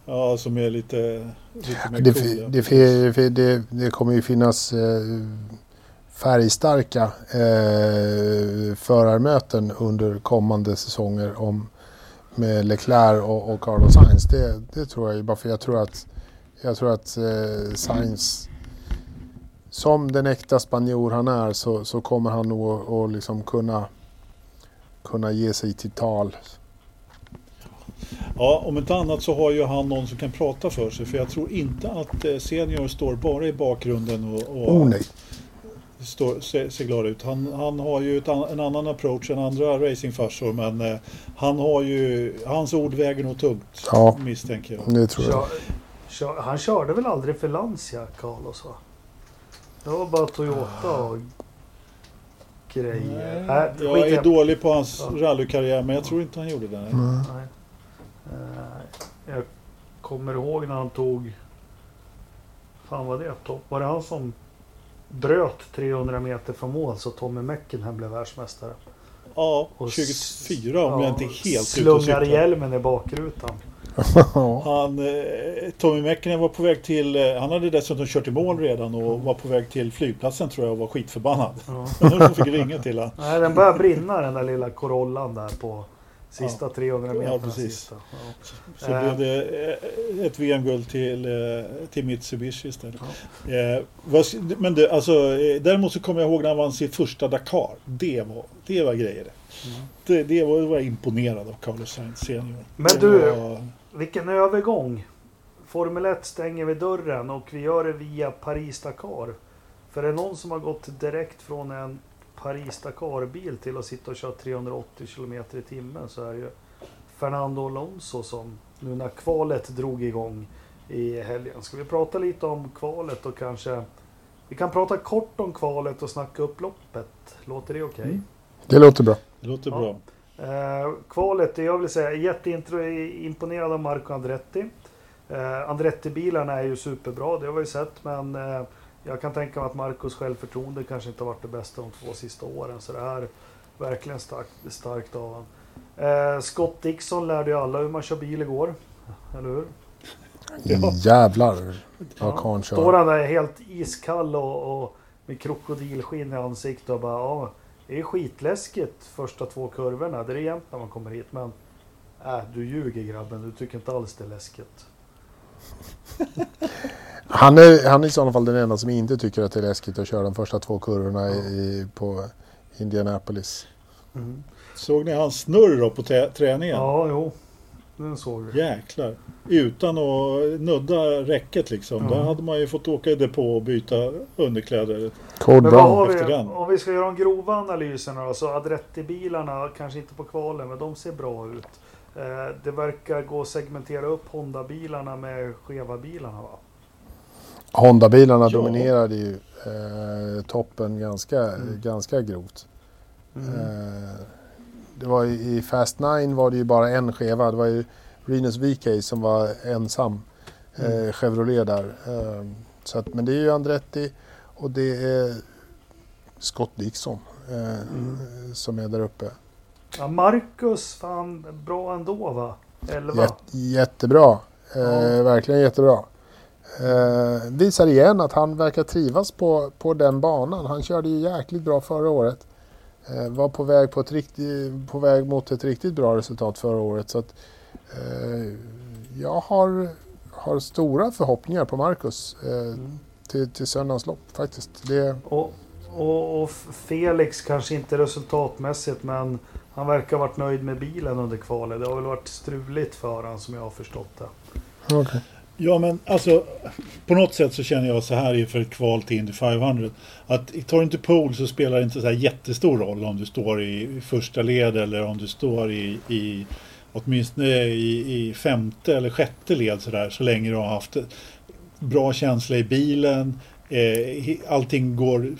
Ja, som är lite, lite mer Det, cool. ja. det, det, det kommer ju finnas eh, färgstarka eh, förarmöten under kommande säsonger om, med Leclerc och, och Carlos Sainz. Det, det tror jag ju bara för jag tror att, jag tror att eh, Sainz som den äkta spanjor han är så, så kommer han nog att- liksom kunna, kunna ge sig till tal. Ja, om inte annat så har ju han någon som kan prata för sig. För jag tror inte att eh, Senior står bara i bakgrunden och, och Oh nej. står, ser, ser glad ut. Han, han har ju ett, an- en annan approach än andra racingfarsor. Men eh, han har ju, hans ord väger nog tungt. Ja. Misstänker jag. Det tror jag. Kör, kör, han körde väl aldrig för Lancia, Carlos va? Det var bara Toyota och grejer. Nej, Nej, jag är dålig på hans Ja. rallykarriär men jag tror inte han gjorde det. nej. Mm. Nej. Eh, Jag kommer ihåg när han tog... Fan vad det? Var det han som bröt 300 meter från mål så Tommy Mäkinen blev världsmästare? Ja, Och 24 om jag inte är helt ute och Slungar cyklar. hjälmen i bakrutan. Ja. Han, eh, Tommy Mäkinen var på väg till, eh, han hade dessutom kört i mål redan och var på väg till flygplatsen tror jag och var skitförbannad. Ja. *laughs* Jag fick ringa till honom. Nej, den börjar brinna den där lilla Corollan där på sista 300 Ja, meter. precis. Sista. Ja. Så Eh. blev det eh, ett VM-guld till, till Mitsubishi istället. Vad, men det, alltså, däremot så kommer jag ihåg när han vann sin första Dakar. Det var, det var grejer. Mm. Det, det var, var jag imponerad av Carlos Sainz senior. Men Det du- var- Vilken övergång! Formel 1 stänger vi dörren och vi gör det via Paris-Dakar. För är det någon som har gått direkt från en Paris-Dakar-bil till att sitta och köra 380 km i timmen så är det ju Fernando Alonso som nu när kvalet drog igång i helgen. Ska vi prata lite om kvalet och kanske vi kan prata kort om kvalet och snacka upp loppet. Låter det okej? Mm. Det låter bra. det låter Ja. bra. Eh, kvalet, jag vill säga jätteimponerad av Marco Andretti. Eh, Andretti-bilarna är ju superbra, det har vi ju sett, men eh, jag kan tänka mig att Marcos självförtroende kanske inte har varit det bästa de två sista åren, så det här är verkligen starkt, starkt av honom. Eh, Scott Dixon lärde ju alla hur man kör bil igår, eller hur? Ja. Jävlar vad karln Står kör. han där helt iskall och, och med krokodilskinn i ansiktet och bara ja, det är skitläskigt första två kurvorna. Det är jämnt när man kommer hit men äh, du ljuger grabben, du tycker inte alls det är läskigt. *laughs* Han är, han är i sådana fall den enda som inte tycker att det är läskigt att köra de första två kurvorna i, på Indianapolis. Såg ni hans snurr då på träningen? Ja, jo. Den såg vi. Jäklar. Utan att nudda räcket liksom. Ja. Där hade man ju fått åka i depå och byta underkläder. Men vad efter vi, den. om vi ska göra de grova analyserna då, så Adretti-bilarna, kanske inte på kvalen, men de ser bra ut. Eh, det verkar gå att segmentera upp Honda-bilarna med skeva bilarna va? Honda-bilarna Ja. dominerade ju eh, toppen ganska, Mm. ganska grovt. Eh, det var I Fast 9 var det ju bara en skeva. Det var ju Renus VK som var ensam eh, Mm. Chevrolet där. Eh, så att, men det är ju Andretti och det är Scott Dixon eh, Mm. som är där uppe. Ja, Marcus, fan bra ändå va? 11. Jät, jättebra. Eh, Ja. Verkligen jättebra. Eh, visar igen att han verkar trivas på, på den banan. Han körde ju jäkligt bra förra året. Eh, var på väg, på, ett riktigt, på väg mot ett riktigt bra resultat förra året. Så att, eh, jag har, har stora förhoppningar på Marcus eh, Mm. till, till söndagens lopp faktiskt. Det, Och, och, och Felix kanske inte resultatmässigt men han verkar ha varit nöjd med bilen under kvalet. Det har väl varit struligt för honom som jag har förstått det. okay. Ja men alltså på något sätt så känner jag så här inför ett kval till Indy 500 att tar du inte pool så spelar det inte så här jättestor roll om du står i första led eller om du står i, i åtminstone i, i femte eller sjätte led så där så länge du har haft bra känsla i bilen eh, allting går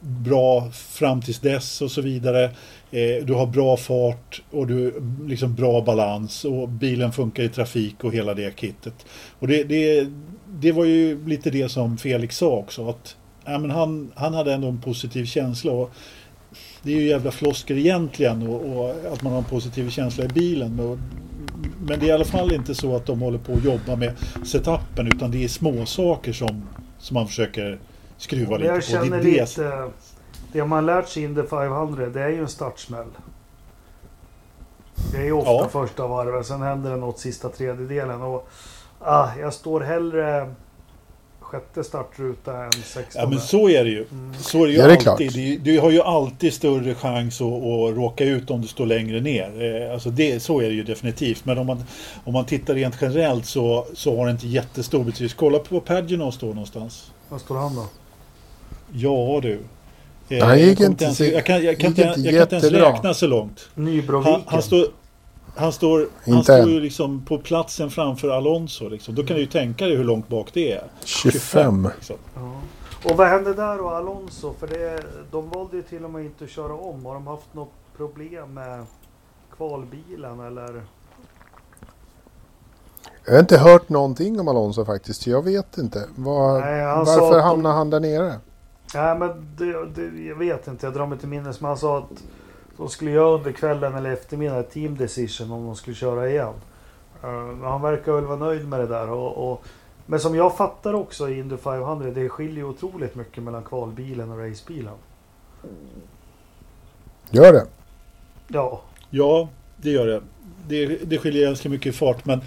bra fram tills dess och så vidare. Eh, du har bra fart och du liksom bra balans och bilen funkar i trafik och hela det kittet. Och det, det, det var ju lite det som Felix sa också. Att, ja, men han, han hade ändå en positiv känsla. Och det är ju jävla flosker egentligen och, och att man har en positiv känsla i bilen. Och, men det är i alla fall inte så att de håller på att jobba med setupen utan det är små saker som, som man försöker skruva lite på. det är det lite... Det man lärt sig in the 500 det är ju en startsmäll. Det är ju ofta Ja. första varvet, sen händer det något sista tredjedelen. Och, ah, jag står hellre sjätte startruta än sextonde. Ja men så är det ju. Mm. Så är det ju Ja, det är alltid. Du, du har ju alltid större chans att, att råka ut om du står längre ner. Eh, Alltså det, så är det ju definitivt. Men om man, om man tittar rent generellt så, så har det inte jättestor betydelse. Kolla på var Pagino står någonstans. Var står han då? Ja du. Eh, Han gick inte ens, jag kan, jag kan, gick inte, jag kan inte ens räkna så långt. Nybroviken. Han, han står, han står, han står ju liksom på platsen framför Alonso. Liksom. Då kan du ju tänka dig hur långt bak det är. 25. liksom. Ja. Och vad hände där och Alonso? För det, de valde ju till och med inte att köra om. Har de haft något problem med kvalbilen eller? Jag har inte hört någonting om Alonso faktiskt. Jag vet inte. Var, Nej, varför hamnade han där nere? Nej men det, det, jag vet inte, jag drar mig till minnes. Men han sa att de skulle göra under kvällen eller eftermiddagen ett team decision om de skulle köra igen. Uh, han verkar väl vara nöjd med det där. Och, och, men som jag fattar också i Indy 500, det skiljer otroligt mycket mellan kvalbilen och racebilen. Gör det? Ja, Ja, det gör det. Det, det skiljer ganska mycket i fart men...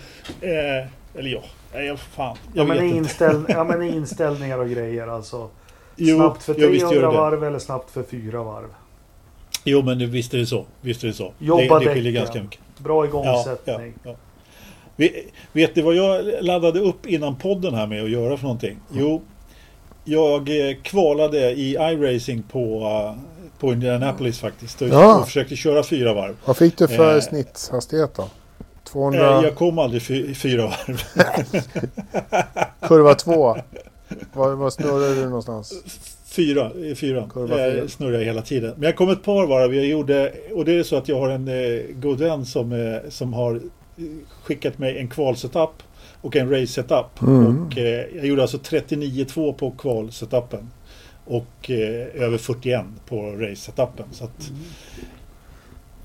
Eh, eller ja, nej fan. Jag ja, men vet inte. inställ, *laughs* ja men inställningar och grejer alltså. Jo, snabbt för ja, visst 300 gör det. varv eller snabbt för 4 varv. Jo men visst är det så. Visst är det så. Jobba det, det skiljer ganska mycket. Bra Ja, ja, igångsättning. ja. Vet, vet du vad jag laddade upp innan podden här med att göra för någonting? Jo, jag eh, kvalade i iRacing på, eh, på Indianapolis faktiskt. Och, Ja. försökte köra fyra varv. Vad fick du för Eh. snitthastighet då? Eh, 200, jag kom aldrig fy, fyra varv. kurva 2. Var, var snurrar du någonstans? Fyra, fyra. Kurva fyra. Jag snurrar hela tiden. Men jag kom ett par varv. Jag gjorde, och det är så att jag har en eh, god vän som, eh, som har skickat mig en kvalsetup och en race-setup. Mm. Och eh, jag gjorde alltså 39,2 på kvalsetappen. Och eh, över 41 på race-setupen. Så att,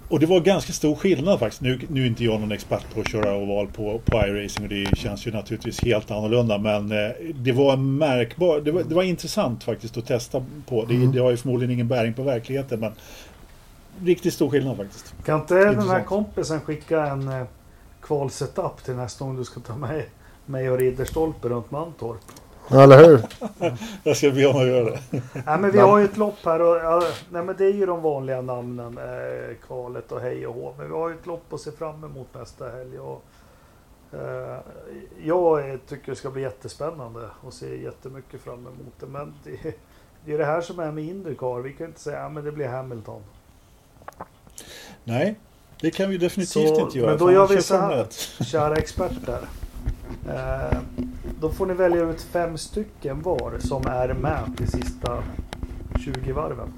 och det var ganska stor skillnad faktiskt. Nu, nu är inte jag någon expert på att köra oval på, på iRacing och det känns ju naturligtvis helt annorlunda. Men eh, det var en märkbar, det var, det var intressant faktiskt att testa på. Det, Mm. det har ju förmodligen ingen bäring på verkligheten men riktigt stor skillnad faktiskt. Kan inte den här Intressant. kompisen skicka en eh, kvalsetup till nästa gång du ska ta med mig och Ridderstolpe runt Mantorp? Eller hur? *laughs* Jag ska be om att göra det. Nej men vi har ju ett lopp här och ja, nej, men det är ju de vanliga namnen. Eh, kvalet och hej och hå. Men vi har ju ett lopp att se fram emot nästa helg. Och, eh, jag tycker det ska bli jättespännande och ser jättemycket fram emot det. Men det, det är det här som är med Indycar. Vi kan inte säga att det blir Hamilton. Nej, det kan vi definitivt Så, inte göra. men då gör vi så här. Formel 1. Kära *laughs* experter. Eh, då får ni välja ut fem stycken var som är med till sista 20 varven.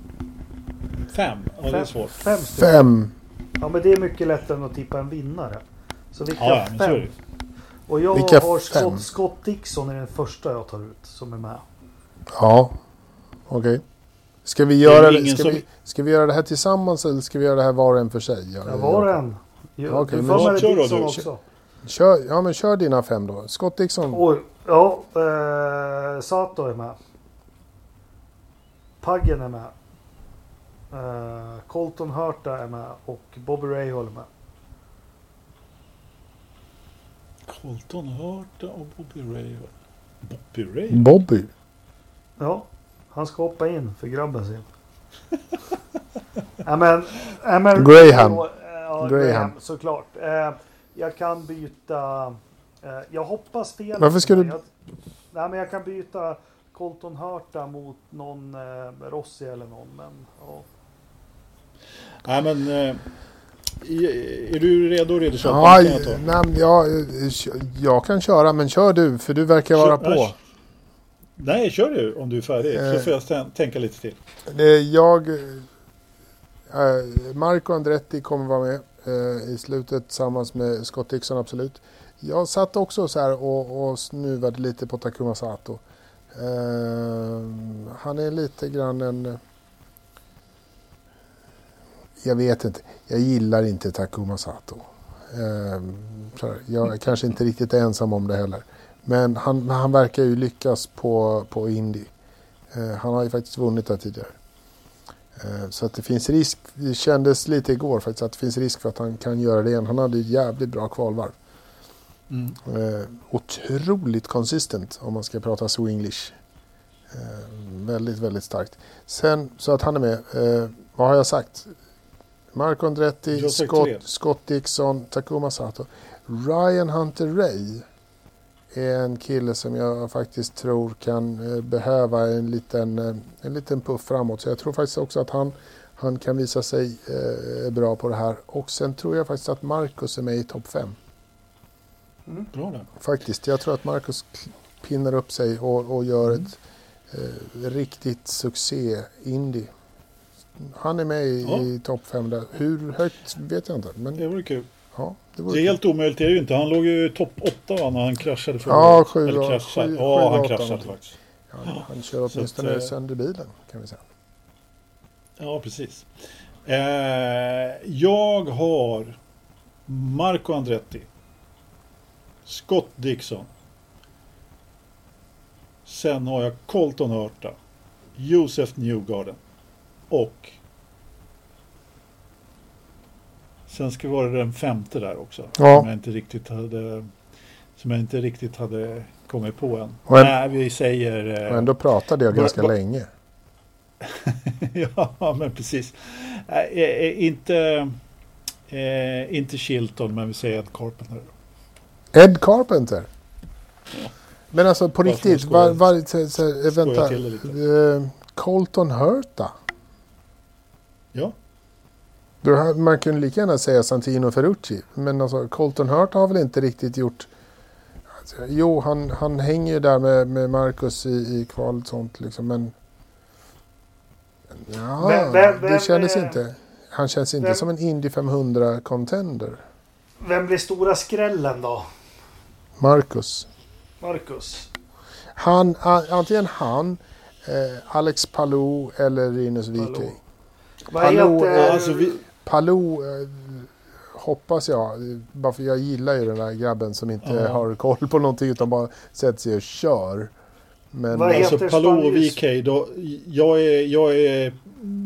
Fem, ja det är Fem, svårt. fem stycken. Fem. Ja men det är mycket lättare än att tippa en vinnare. Så vilka Ja, ja, fem? Och jag Vilka har fem? Scott, Scott Dixon är den första jag tar ut som är med. Ja, okej. Ska vi göra det, ska, som- vi, ska vi göra det här tillsammans eller ska vi göra det här var och en för sig? Ja, Jag var en. Jo, Okej, du får med då, Dixon också. Kör, ja, men kör dina fem då. Scott Dixon. Och, ja, eh, Sato är med. Paggen är med. Eh, Colton Hurta är med och Bobby Rahal är med. Colton Hurta och Bobby Ray. Bobby Ray? Bobby. Ja, han ska hoppa in för grabben sin. *laughs* ja, men, Graham. Ja, Graham. Graham. såklart. Eh, jag kan byta... Eh, jag hoppas fel. Varför ska du- Jag, nej, men jag kan byta Colton Hurta mot någon eh, Rossi eller någon. Men, ja. Nej men... Eh, är du redo? Ja, Kan jag ta? nej, jag, jag kan köra, men kör du, för du verkar vara Kör- på. Nej, kör du om du är färdig. Eh. Så får jag tän- tänka lite till. Jag... eh, Marco Andretti kommer vara med eh, i slutet tillsammans med Scott Dixon, absolut. Jag satt också så här och, och snuvade lite på Takuma Sato. Eh, han är lite grann en... Jag vet inte. Jag gillar inte Takuma Sato. Eh, jag är kanske inte riktigt ensam om det heller. Men han, han verkar ju lyckas på, på Indy. Eh, han har ju faktiskt vunnit där tidigare. Eh, så att det finns risk, det kändes lite igår faktiskt att det finns risk för att han kan göra det igen. Han hade ett jävligt bra kvalvarv. Mm. Eh, otroligt consistent om man ska prata swinglish. Eh, väldigt, väldigt starkt. Sen så att han är med. Vad har jag sagt? Marco Andretti, Scott. Scott Dixon, Takuma Sato. Ryan Hunter Ray är en kille som jag faktiskt tror kan eh, behöva en liten, eh, en liten puff framåt. Så jag tror faktiskt också att han, han kan visa sig eh, bra på det här. Och sen tror jag faktiskt att Marcus är med i topp 5. Bra där. Faktiskt. Jag tror att Marcus pinnar upp sig och, och gör Mm. ett, eh, riktigt succé-indie. Han är med i, Ja. i topp 5 där. Hur högt vet jag inte. Men Det vore kul. ja, det Det är helt omöjligt, det är ju inte. Han låg ju topp 8 va, när han kraschade förra Ja, året. sju Eller kraschade. Ja, han kraschade faktiskt. Ja, han kör åtminstone att, eh, sönder bilen kan vi säga. Ja, precis. Eh, jag har Marco Andretti. Scott Dixon. Sen har jag Colton Hurta. Josef Newgarden. Och Sen ska vara den femte där också. Ja. Som jag inte riktigt hade Som jag inte riktigt hade kommit på än. Och en- Nej, vi säger... eh, Och ändå pratade jag ganska länge. *laughs* ja, men precis. Äh, inte, eh, inte Chilton, men vi säger Ed Carpenter. Ed Carpenter. Men alltså på Varför riktigt, var, var, så, så, vänta. Colton Hurta. Ja, Då, har- man kunde lika gärna säga Santino Ferrucci. Men alltså Colton Hurta har väl inte riktigt gjort... Alltså, jo, han, han hänger ju där med, med Marcus i, i kvalet och sånt liksom, men... Ja, Vem- vem- det kändes inte... Han känns inte vem- som en Indy 500-contender. Vem blir stora skrällen då? Marcus. Marcus? Han, antingen han, eh, Alex Palou eller Rinus VK. Palou. Vad heter... eh, alltså vi, Palou eh, hoppas jag, bara för jag gillar ju den där grabben som inte Ja. har koll på någonting utan bara sätter sig och kör. Men Vad heter alltså Palou och? VK, då, jag, är, jag, är,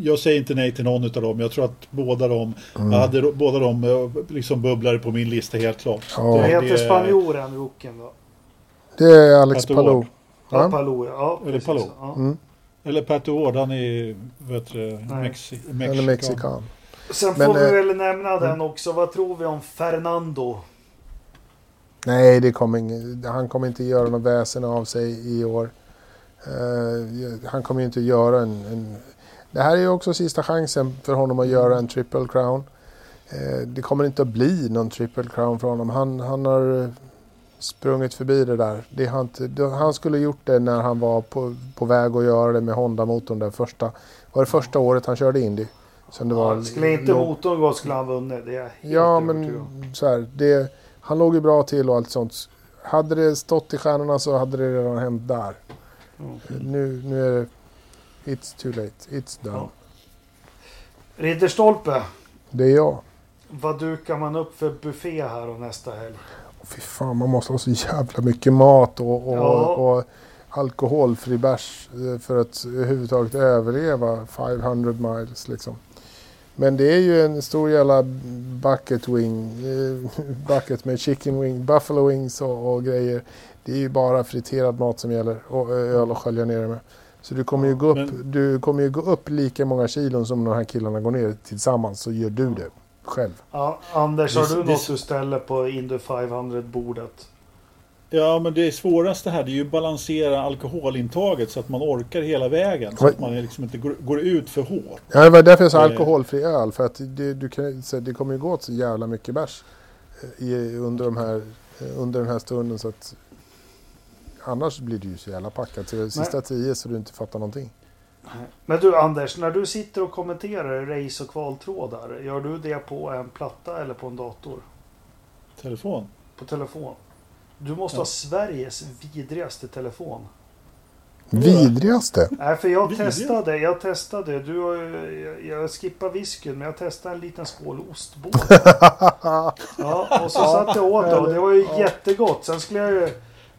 jag säger inte nej till någon av dem. Jag tror att båda de, Mm. jag hade båda de eh, liksom bubblare på min lista helt klart. Ja. Vad Det- heter spanjoren, rocken då? det är Alex Pat Palou. Ward. Ja. Palou, ja. Eller. Palou. Ja. Mm. Eller Pat Ward, han är vet du. Mexi, Eller mexikan. Sen Men, får vi eh, väl nämna den också. Vad tror vi om Fernando? Nej, det kommer ing- han kommer inte göra något väsen av sig i år. Eh, han kommer inte göra en, en... Det här är ju också sista chansen för honom att göra en triple crown. Eh, det kommer inte att bli någon triple crown för honom. Han, han har sprungit förbi det där. Det har inte, han skulle gjort det när han var på, på väg att göra det med Honda-motorn. Där första, var det första året han körde Indy. Som det var, Skulle inte låg- motorn gå skulle han vunnit. Det är Ja, men så här, det, han låg ju bra till och allt sånt. Hade det stått i stjärnorna så hade det redan hänt där. Mm. Nu, nu är det... It's too late. It's done. Ja. Ridderstolpe. Det är jag. Vad dukar man upp för buffé här och nästa helg? Fy fan, man måste ha så jävla mycket mat och, och, Ja. och alkoholfri bärs eh, för att överhuvudtaget överleva 500 miles liksom. Men det är ju en stor jävla bucket wing, eh, bucket med chicken wing, buffalo wings och, och grejer. Det är ju bara friterad mat som gäller och eh, öl och skölja ner det med. Så du kommer ju gå upp, Men- du kommer ju gå upp lika många kilon som de här killarna går ner tillsammans så gör du det själv. Ja, Anders, har du det- något du ställer på Indy 500-bordet? Ja, men det svåraste här det är ju att balansera alkoholintaget så att man orkar hela vägen. Så att man liksom inte går, går ut för hårt. Ja, det var därför jag sa Eh. alkoholfri öl. För att det, du kan, så det kommer ju gå åt så jävla mycket bärs eh, i, under, de här, eh, under den här stunden. Så att, annars blir du ju så jävla packad till de sista tio så du inte fattar någonting. Men du Anders, när du sitter och kommenterar race och kvaltrådar, gör du det på en platta eller på en dator? Telefon. På telefon? Du måste Ja. ha Sveriges vidrigaste telefon. Vidrigaste? Nej, för jag Vidrigt? testade. Jag testade. Du, jag, jag skippar whiskyn, men jag testade en liten skål ostbåt. *laughs* Ja, och så satt jag åt det och det var ju Ja. jättegott. Sen skulle jag ju...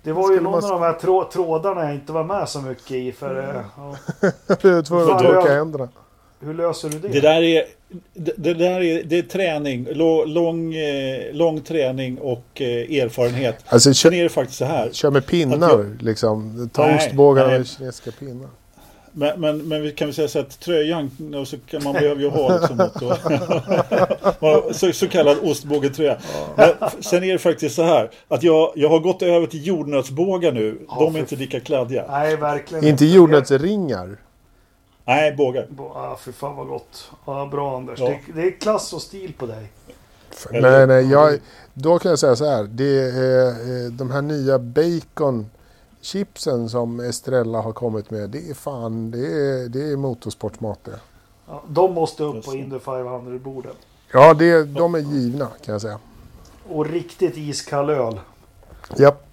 Det var ju någon man- av de här trå, trådarna jag inte var med så mycket i. För, Mm. eh, ja. *laughs* du är tvungen att torka händerna. Hur löser du det? Det där är, det, det där är, det är träning, lång, lång, eh, lång träning och eh, erfarenhet. Alltså Sen kör, är det faktiskt så här. kör med pinnar Att liksom. Ta Nej, ostbågarna med kinesiska pinnar. Men, men, men vi kan väl säga så att tröjan, och så kan man behöver ju ha liksom något att, *laughs* så, så kallad ostbågetröja. Men f- sen är det faktiskt så här att jag, jag har gått över till jordnötsbågar nu. Ja, De är för- inte lika kladdiga. Nej, verkligen Inte jordnötsringar. Nej, bågar. Ah, för fan vad gott. Ja, bra Anders. Ja. Det, det är klass och stil på dig. Nej, nej, jag, då kan jag säga så här. Det är, eh, de här nya bacon chipsen som Estrella har kommit med, det är fan, det är, det är motorsportmat det. Ja, de måste upp på. Indy 500-bordet. Ja, det, de är givna kan jag säga. Och riktigt iskall öl. Japp.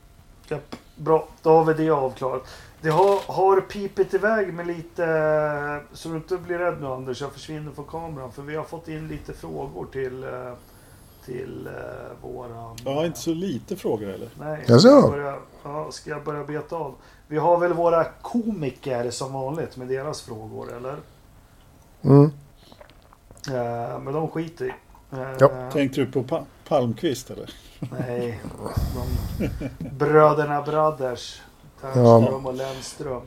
Japp, bra, då har vi det avklarat. Det har, har pipit iväg med lite, så du inte blir rädd nu Anders, jag försvinner från kameran. För vi har fått in lite frågor till, eh, till eh, våran... Ja, inte så lite frågor eller? Nej, Jaså? ska jag, börja, ja, ska jag börja beta av? Vi har väl våra komiker som vanligt med deras frågor, eller? Mm. Eh, men de skiter i. Eh, Ja. Tänkte du på pa Palmqvist eller? Nej, *laughs* de bröderna Brothers. Ternström och Lennström.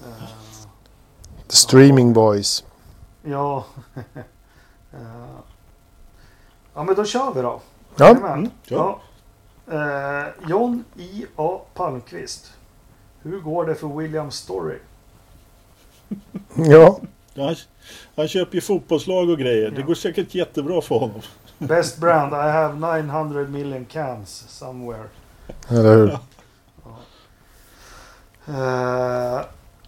Eh, The Streaming Boys. ja. *laughs* Eh, ja, men då kör vi då. Ja? Mm, ja. Eh, John I.A. Palmqvist. Hur går det för William Story? ja. *laughs* Ja, han, han köper ju fotbollslag och grejer. Det Ja. går säkert jättebra för honom. Best brand, I have 900 million cans somewhere. eller hur? Uh,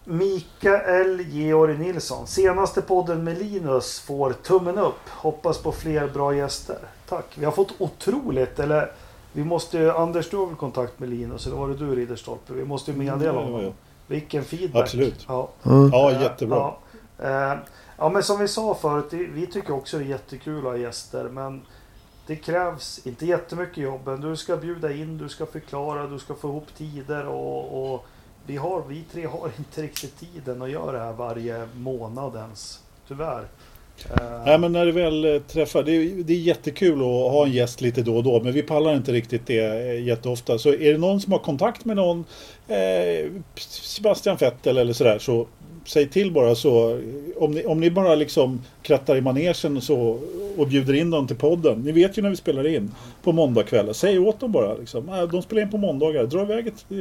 Mikael Georg Nilsson. Senaste podden med Linus får tummen upp. Hoppas på fler bra gäster. Tack. Vi har fått otroligt, eller vi måste ju, Anders du har väl kontakt med Linus, eller var det du Ridderstolpe? Vi måste ju meddela Ja, ja, honom. ja. Vilken feedback. Absolut. Ja. Mm. Ja, Eh, jättebra. Ja. Eh, ja, men som vi sa förut, vi tycker också det är jättekul att ha gäster, men det krävs inte jättemycket jobb. Men du ska bjuda in, du ska förklara, du ska få ihop tider och, och vi, har, vi tre har inte riktigt tiden att göra det här varje månad ens. Tyvärr. Eh, Nej, men när det väl eh, träffar, det är, det är jättekul att ha en gäst lite då och då, men vi pallar inte riktigt det eh, jätteofta. Så är det någon som har kontakt med någon, eh, Sebastian Vettel eller sådär, så säg till bara så. Om ni, om ni bara liksom krattar i manegen så, och bjuder in dem till podden. Ni vet ju när vi spelar in på måndagkvällar. Säg åt dem bara. Liksom. "Ah, De spelar in på måndagar. Dra iväg ett eh,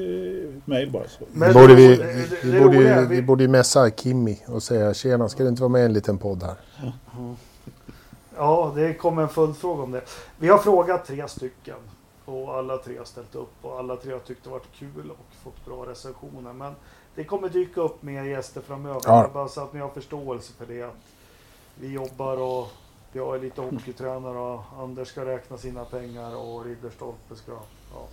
mail bara. Så. Men borde vi, vi, vi, borde ju, vi- borde ju messa Kimmy och säga tjena, ska du inte vara med i en liten podd här? Ja, det kommer en följdfråga om det. Vi har frågat tre stycken och alla tre har ställt upp och alla tre har tyckt det varit kul och fått bra recensioner. Men det kommer dyka upp mer gäster framöver. Ja. Bara så att ni har förståelse för det. Att vi jobbar och jag är lite hockeytränare och Anders ska räkna sina pengar och Ridderstolpe ska... Ja,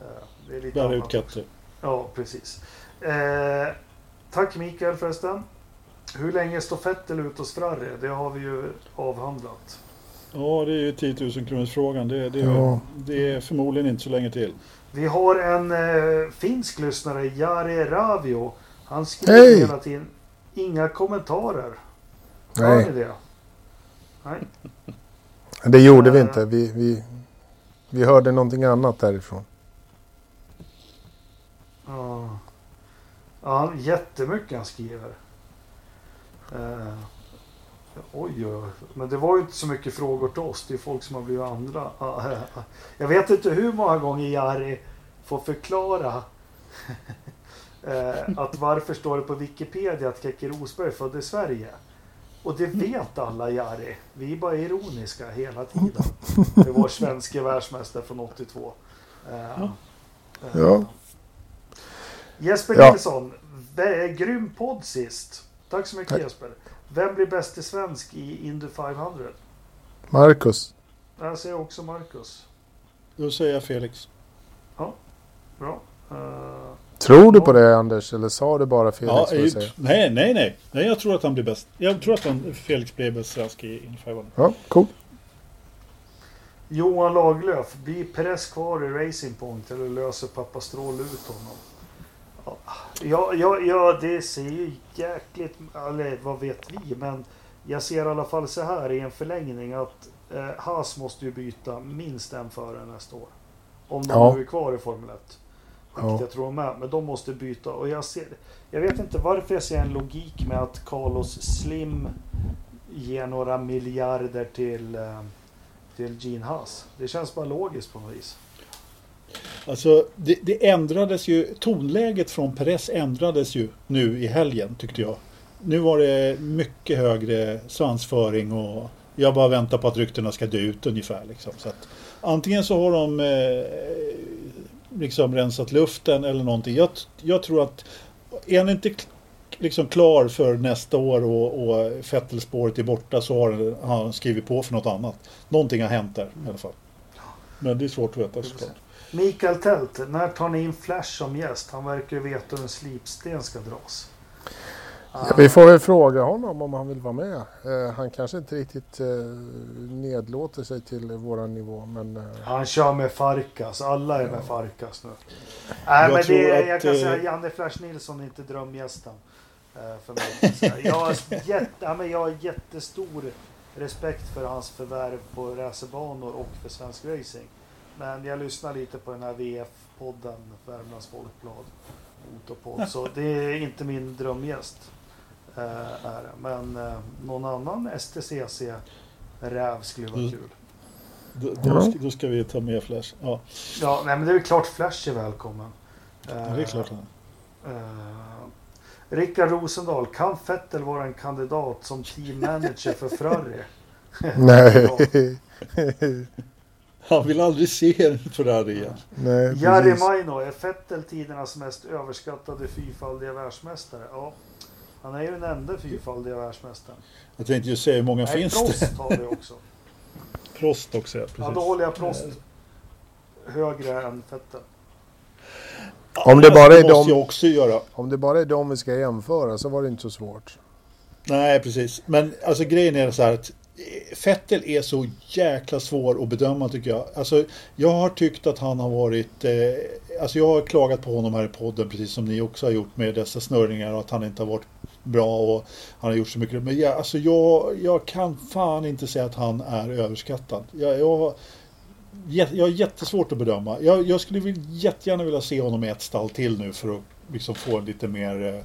eh, det är lite Bära ut katter. Ja, precis. Eh, tack Mikael förresten. Hur länge står Fettel ut hos Ferrari? Det har vi ju avhandlat. Ja, det är ju 10 000 kronors frågan. Det, det, Ja. det är förmodligen inte så länge till. Vi har en eh, finsk lyssnare, Jari Ravio. Han skriver Hej! hela tiden inga kommentarer. Hör Nej, ni det? Nej. det gjorde vi Eh. inte. Vi, vi, vi hörde någonting annat därifrån. Ja. Ja, jättemycket han skriver. Eh, oj, oj. Men det var ju inte så mycket frågor till oss. Det är folk som har blivit andra. *laughs* Jag vet inte hur många gånger Jari får förklara *laughs* eh, att varför står det på Wikipedia att Keke Rosberg är född i Sverige. Och det vet alla Jari. Vi är bara ironiska hela tiden. Med vår svenske världsmästare från 82. Eh, eh, Ja. Jesper Ja. Nilsson, grym podd sist. Tack så mycket Tack. Jesper. Vem blir bäst i svensk i Indy 500? Marcus. Jag säger också Marcus. Då säger jag Felix. Bra. Eh, Tror du på det Anders eller sa du bara Felix? Ja, du eh, nej, nej, nej. Nej, jag tror att han blir bäst. Jag tror att han, Felix blir bäst svensk i Indy 500. Ja, cool. Johan Laglöf, blir Perez kvar i Racing Point eller löser pappa Strål ut honom? Ja, ja, ja, det ser ju jäkligt... Eller vad vet vi? Men jag ser i alla fall så här i en förlängning att eh, Haas måste ju byta minst en förare nästa år. Om de Ja. nu är kvar i Formel 1. Vilket Ja. jag tror de är. Men de måste byta. Och jag, ser, jag vet inte varför jag ser en logik med att Carlos Slim ger några miljarder till, eh, till Gene Haas. Det känns bara logiskt på något vis. Alltså, det, det ändrades ju, tonläget från Perez ändrades ju nu i helgen tyckte jag. Nu var det mycket högre svansföring och jag bara väntar på att ryktena ska dö ut ungefär. Liksom. Så att, antingen så har de eh, liksom rensat luften eller någonting. Jag, jag tror att är han inte liksom klar för nästa år och, och Fettelspåret är borta så har han skrivit på för något annat. Någonting har hänt där i alla fall. Men det är svårt att veta såklart. Mikael Tält, när tar ni in Flash som gäst? Han verkar ju veta hur en slipsten ska dras. Ja, vi får väl fråga honom om han vill vara med. Eh, han kanske inte riktigt eh, nedlåter sig till våran nivå men... Eh, Han kör med Farkas. Alla är med Farkas nu. Nej, men tror det, är- att, jag kan eh, säga Janne Flash Nilsson är inte drömgästen. eh, För mig. Jag har, jätte, ja, men jag har jättestor respekt för hans förvärv på racerbanor och för svensk racing. Men jag lyssnar lite på den här VF-podden, Värmlands Folkblad, Motorpodd. *laughs* Så det är inte min drömgäst. eh, Är det. Men eh, någon annan STCC-räv skulle vara Mm. kul. Då, då, ska, då ska vi ta med Flash. Ja, Ja, nej, men det är väl klart Flash är välkommen. det är klart. han är. Uh, Rickard Rosendahl, kan Vettel vara en kandidat som team manager för Ferrari? *laughs* *laughs* nej. Han vill aldrig se en Ferrari igen. nej Jari precis. Maino, är Vettel tidernas mest överskattade fyrfaldiga världsmästare? Ja, han är ju den enda fyrfaldiga världsmästaren. Jag tänkte ju säga hur många Nej, finns det? Prost har vi också. *laughs* Prost också, ja. Ja, då Precis. håller jag Prost högre än Vettel. Om det bara är de- också göra. Om det bara är de vi ska jämföra så var det inte så svårt. Nej, precis. Men alltså grejen är så här att Fettel är så jäkla svår att bedöma tycker jag. Alltså, jag har tyckt att han har varit... Eh, alltså jag har klagat på honom här i podden precis som ni också har gjort med dessa snörningar och att han inte har varit bra och han har gjort så mycket. Men jag, alltså jag, jag kan fan inte säga att han är överskattad. Jag, jag, jag har jättesvårt att bedöma. Jag, jag skulle vill, jättegärna vilja se honom i ett stall till nu för att liksom få lite mer eh,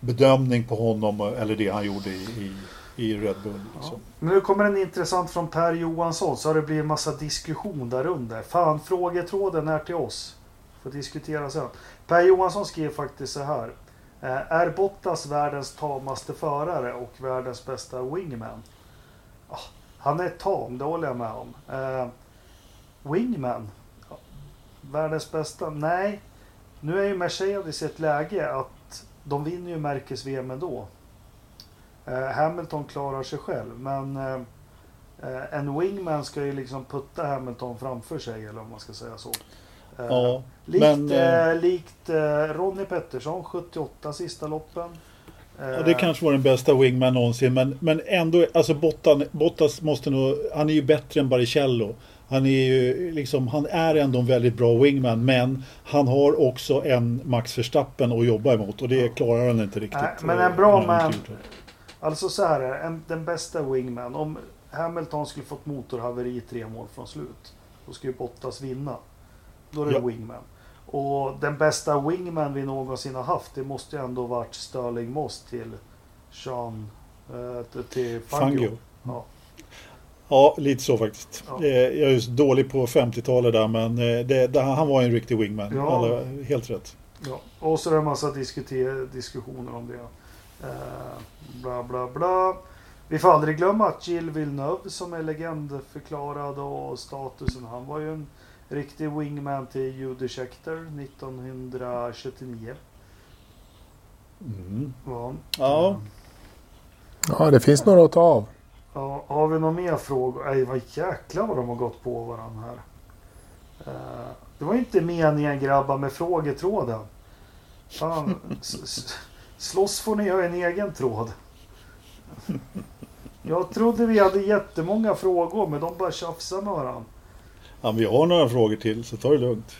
bedömning på honom eller det han gjorde i, i, i Red Bull. Liksom. Ja. nu kommer en intressant från Per Johansson så har det blivit en massa diskussion där under. Fan, frågetråden är till oss. Får diskutera sen. Per Johansson skrev faktiskt så här. Eh, är Bottas världens tamaste förare och världens bästa wingman? Ah, han är tam, det håller jag med om. Eh, wingman? Världens bästa? Nej. Nu är ju Mercedes i ett läge att de vinner ju märkes-VM ändå. Eh, Hamilton klarar sig själv men eh, eh, en wingman ska ju liksom putta Hamilton framför sig eller om man ska säga så. Ja, likt men, eh, likt Ronnie Pettersson 78 sista loppen. Ja, det kanske var den bästa wingman någonsin men, men ändå, alltså Bottan, Bottas måste nog, han är ju bättre än Baricello. Han är ju liksom, han är ändå en väldigt bra wingman men han har också en Max Verstappen att jobba emot och det klarar han inte riktigt. Nej, men en bra man-. Alltså så här är en, den bästa wingman. Om Hamilton skulle fått motorhaveri tre mål från slut. Då skulle Bottas vinna. Då är det Ja. wingman. Och den bästa wingman vi någonsin har haft. Det måste ju ändå varit Sterling Moss till Sean... Eh, till- Fangio. Fangio. Ja. Ja, lite så faktiskt. Ja. Eh, Jag är så dålig på 50-talet där men eh, det, det, han var en riktig wingman. Ja. Alla, helt rätt. Ja. Och så är det en massa diskuter- diskussioner om det. Eh, bla bla bla. Vi får aldrig glömma att Jill Villeneuve som är legendförklarad och statusen. Han var ju en riktig wingman till Judy Scheckter 1979. Mm. Ja. Eh, Ja, det finns några att ta av. Ja, har vi några mer frågor? Nej, vad jäklar vad de har gått på varandra här. Eh, det var inte meningen grabbar med frågetråden. Fan, slåss får ni göra en egen tråd. Jag trodde vi hade jättemånga frågor men de bara tjafsar med varandra. Ja, vi har några frågor till så ta det lugnt.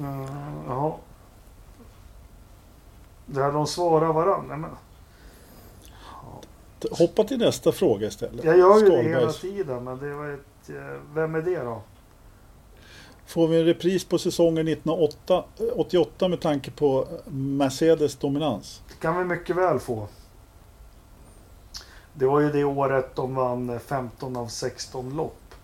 Uh, ja. Där de svarar varandra. Men Hoppa till nästa fråga istället. jag gör ju det hela tiden men det var ett... eh, Vem är det då? Får vi en repris på säsongen 1988 med tanke på Mercedes dominans? Det kan vi mycket väl få. Det var ju det året de vann 15 av 16 lopp.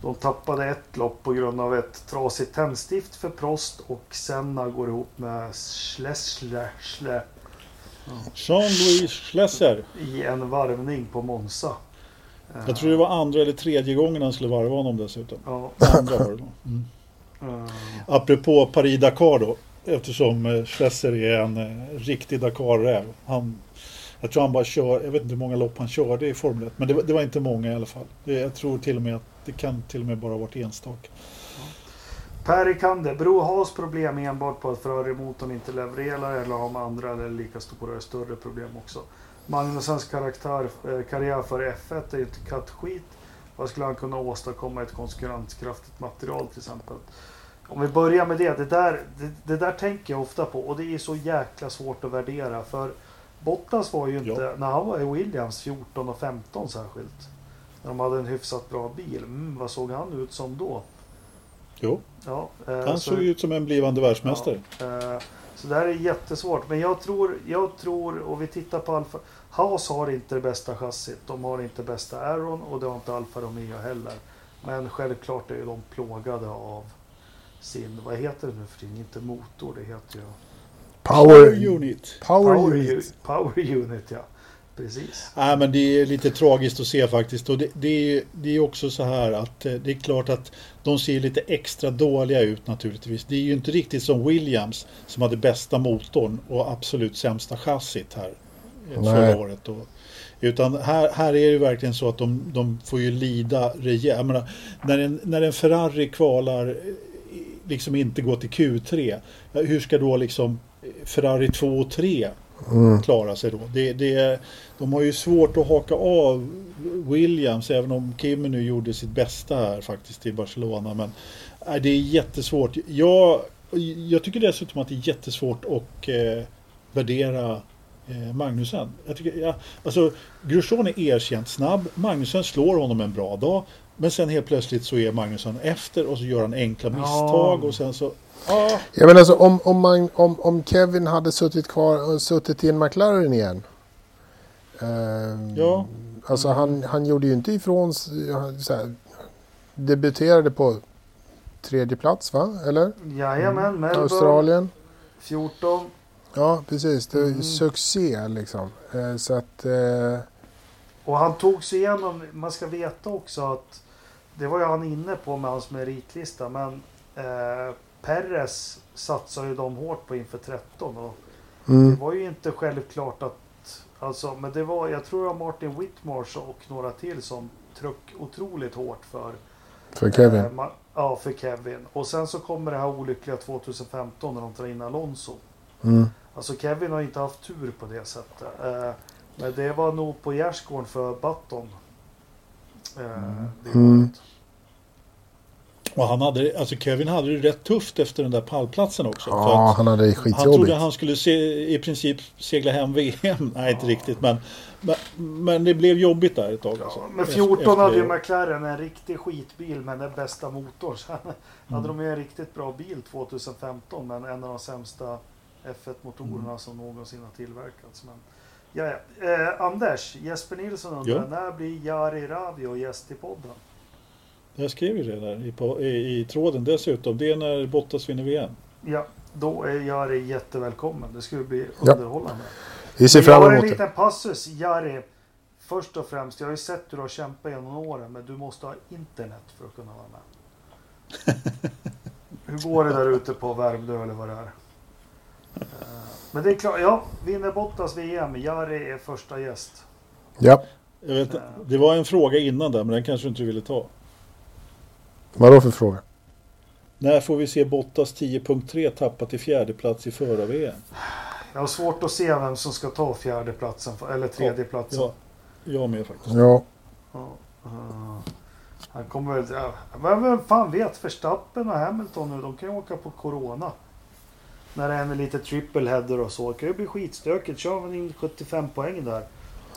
De tappade ett lopp på grund av ett trasigt tändstift för Prost och Senna går ihop med Schlesler Schle Jean-Louis Schlesser. i en varvning på Monza. Jag tror det var andra eller tredje gången han skulle varva honom dessutom. Ja, Andra var det nog. Mm. Mm. Apropå Paris-Dakar då. Eftersom eh, Schlesser är en eh, riktig Dakar-räv. Han, jag tror han bara kör, jag vet inte hur många lopp han körde i Formel 1. Men det, var- det var inte många i alla fall. Det, jag tror till och med att det kan till och med bara ha varit enstaka. Per Ikander, beror Haas problem enbart på att Ferrari-motorn inte levererar eller har de andra eller lika stora eller större problem också? Magnusens karaktär, eh, karriär för F1 är ju inte kattskit. Vad skulle han kunna åstadkomma i ett konkurrenskraftigt material till exempel? Om vi börjar med det, det där, det, det där tänker jag ofta på och det är så jäkla svårt att värdera för Bottas var ju inte, Ja. när han var i Williams 14 och 15 särskilt. När de hade en hyfsat bra bil, mm, vad såg han ut som då? Jo, Ja, eh, han så- såg ut som en blivande världsmästare. Eh, Så det här är jättesvårt. Men jag tror, jag tror, och vi tittar på Alfa. Haas har inte det bästa chassit. De har inte bästa Aeron och det har inte Alfa Romeo heller. Men självklart är ju de plågade av sin, vad heter det nu för tiden? Inte motor, det heter ju Power, Unit. power, Power, unit. Power Unit. Ja, precis. Nej, men det är lite tragiskt att se faktiskt. Och det, det, är, det är också så här att eh, det är klart att de ser lite extra dåliga ut naturligtvis. Det är ju inte riktigt som Williams som hade bästa motorn och absolut sämsta chassit här eh, Nej. förra året. Och, utan här, här är det ju verkligen så att de, de får ju lida rejält. Menar, när, en, när en Ferrari kvalar eh, liksom inte går till Q3, ja, hur ska då liksom Ferrari 2 och 3 Mm. klara sig då. Det, det, de har ju svårt att haka av Williams även om Kimi nu gjorde sitt bästa här faktiskt i Barcelona. Men nej, det är jättesvårt. Jag, jag tycker dessutom att det är jättesvårt att eh, värdera eh, Magnusen. Jag tycker, ja, alltså, Grosjean är erkänt snabb. Magnusen slår honom en bra dag. Men sen helt plötsligt så är Magnusson efter och så gör han enkla Ja. misstag och sen så... Ja, Jag menar alltså om, om, man, om, om Kevin hade suttit kvar och suttit i en McLaren igen. ehm, Ja. Alltså han, han gjorde ju inte ifrån s- han- så här, Debuterade på tredje plats va? Eller? Jajamän, Melbourne Australien. 14. Ja precis. Det är Mm. succé liksom. Eh, så att... Eh, Och han tog sig igenom, man ska veta också att det var ju han inne på med hans meritlista men eh, Perres satsade ju de hårt på inför 13 och det mm, var ju inte självklart att alltså, men det var, jag tror det var Martin Whitmarsh och några till som tryck otroligt hårt för för Kevin. Eh, ja, för Kevin. Och sen så kommer det här olyckliga 2015 när de tar in Alonso. Mm. Alltså Kevin har inte haft tur på det sättet. Eh, men det var nog på gärdsgården för Button. Eh, det Mm. året. Och han hade, alltså Kevin hade det rätt tufft efter den där pallplatsen också. för Ja, att han hade det han skitjobbigt. trodde han skulle se, i princip segla hem VM. *laughs* Nej, inte riktigt. Men, men, men det blev jobbigt där ett tag. Alltså. Ja, men Efter- 14 efter hade ju. McLaren en riktig skitbil med den bästa motorn. *laughs* Sen hade Mm. de ju en riktigt bra bil 2015 men en av de sämsta F1-motorerna Mm. som någonsin har tillverkats. Men, ja, ja. Eh, Anders, Jesper Nilsson undrar Ja. när blir Jari Ravio gäst i podden? Jag skrev ju det där i, på, i, i tråden dessutom. Det är när Bottas vinner VM. Ja, då är Jari jättevälkommen. Det skulle bli Ja. underhållande. Vi ser Men jag fram har en emot det. liten passus. Jari, först och främst, jag har ju sett hur du har kämpat genom åren, men du måste ha internet för att kunna vara med. *laughs* hur går det där ute på Värmdö eller vad det är? Eh, Men det är klart, ja, vinner Bottas VM, Jari är första gäst. Ja, Jag vet, det var en fråga innan där, men den kanske du inte ville ta. Vadå för fråga? När får vi se Bottas 10.3 tappa till fjärde plats i förra-VM? Jag har svårt att se vem som ska ta fjärdeplatsen, eller tredjeplatsen. Ja, jag med faktiskt. Ja, Ja, eh, Han kommer väl... Ja, men vem fan vet? Verstappen och Hamilton nu, de kan ju åka på Corona. När det är lite triple header och så. Det kan ju bli skitstökigt. Kör man in 75 poäng där.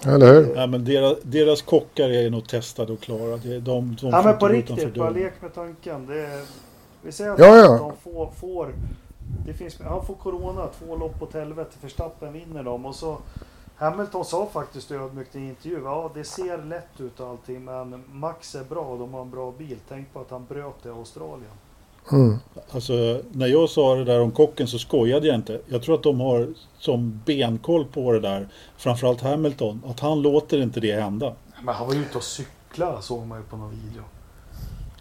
Eller hur? Ja, men deras, deras kockar är nog testade och klara. Det är de, de Ja men på riktigt, bara lek med tanken. Det är, vi säger att Ja, ja. de får, får det finns, han får Corona, två lopp åt helvete. Verstappen vinner dem och så Hamilton sa faktiskt ödmjukt i en intervju, ja det ser lätt ut och allting men Max är bra och de har en bra bil. Tänk på att han bröt det i Australien. Mm. Alltså, när jag sa det där om kocken så skojade jag inte. Jag tror att de har som benkoll på det där. Framförallt Hamilton. Att han låter inte det hända. Men han var ute och cykla såg man ju på någon video.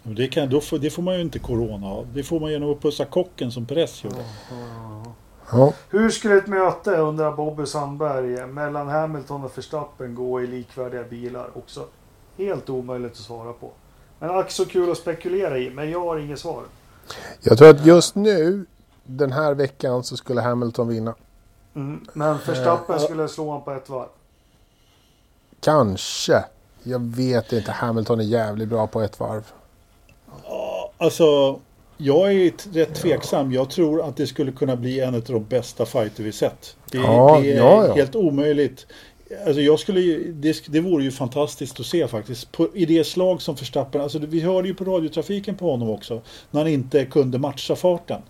Det, kan, då får, det får man ju inte corona av. Det får man genom att pussa kocken som Perez gjorde. Ja. Hur skulle ett möte, undrar Bobby Sandberg, mellan Hamilton och Verstappen gå i likvärdiga bilar? Också helt omöjligt att svara på. Men ack så kul att spekulera i, men jag har inget svar. Jag tror att just nu, den här veckan, så skulle Hamilton vinna. Mm. Men Verstappen Eh, skulle slå honom på ett varv. Kanske. Jag vet inte. Hamilton är jävligt bra på ett varv. Ja, Alltså, jag är rätt tveksam. Jag tror att det skulle kunna bli en av de bästa fighter vi sett. Det, Ja, det är ja, ja. helt omöjligt. Alltså jag skulle ju, det, det vore ju fantastiskt att se faktiskt. På, I det slag som Verstappen, alltså vi hörde ju på radiotrafiken på honom också. När han inte kunde matcha farten.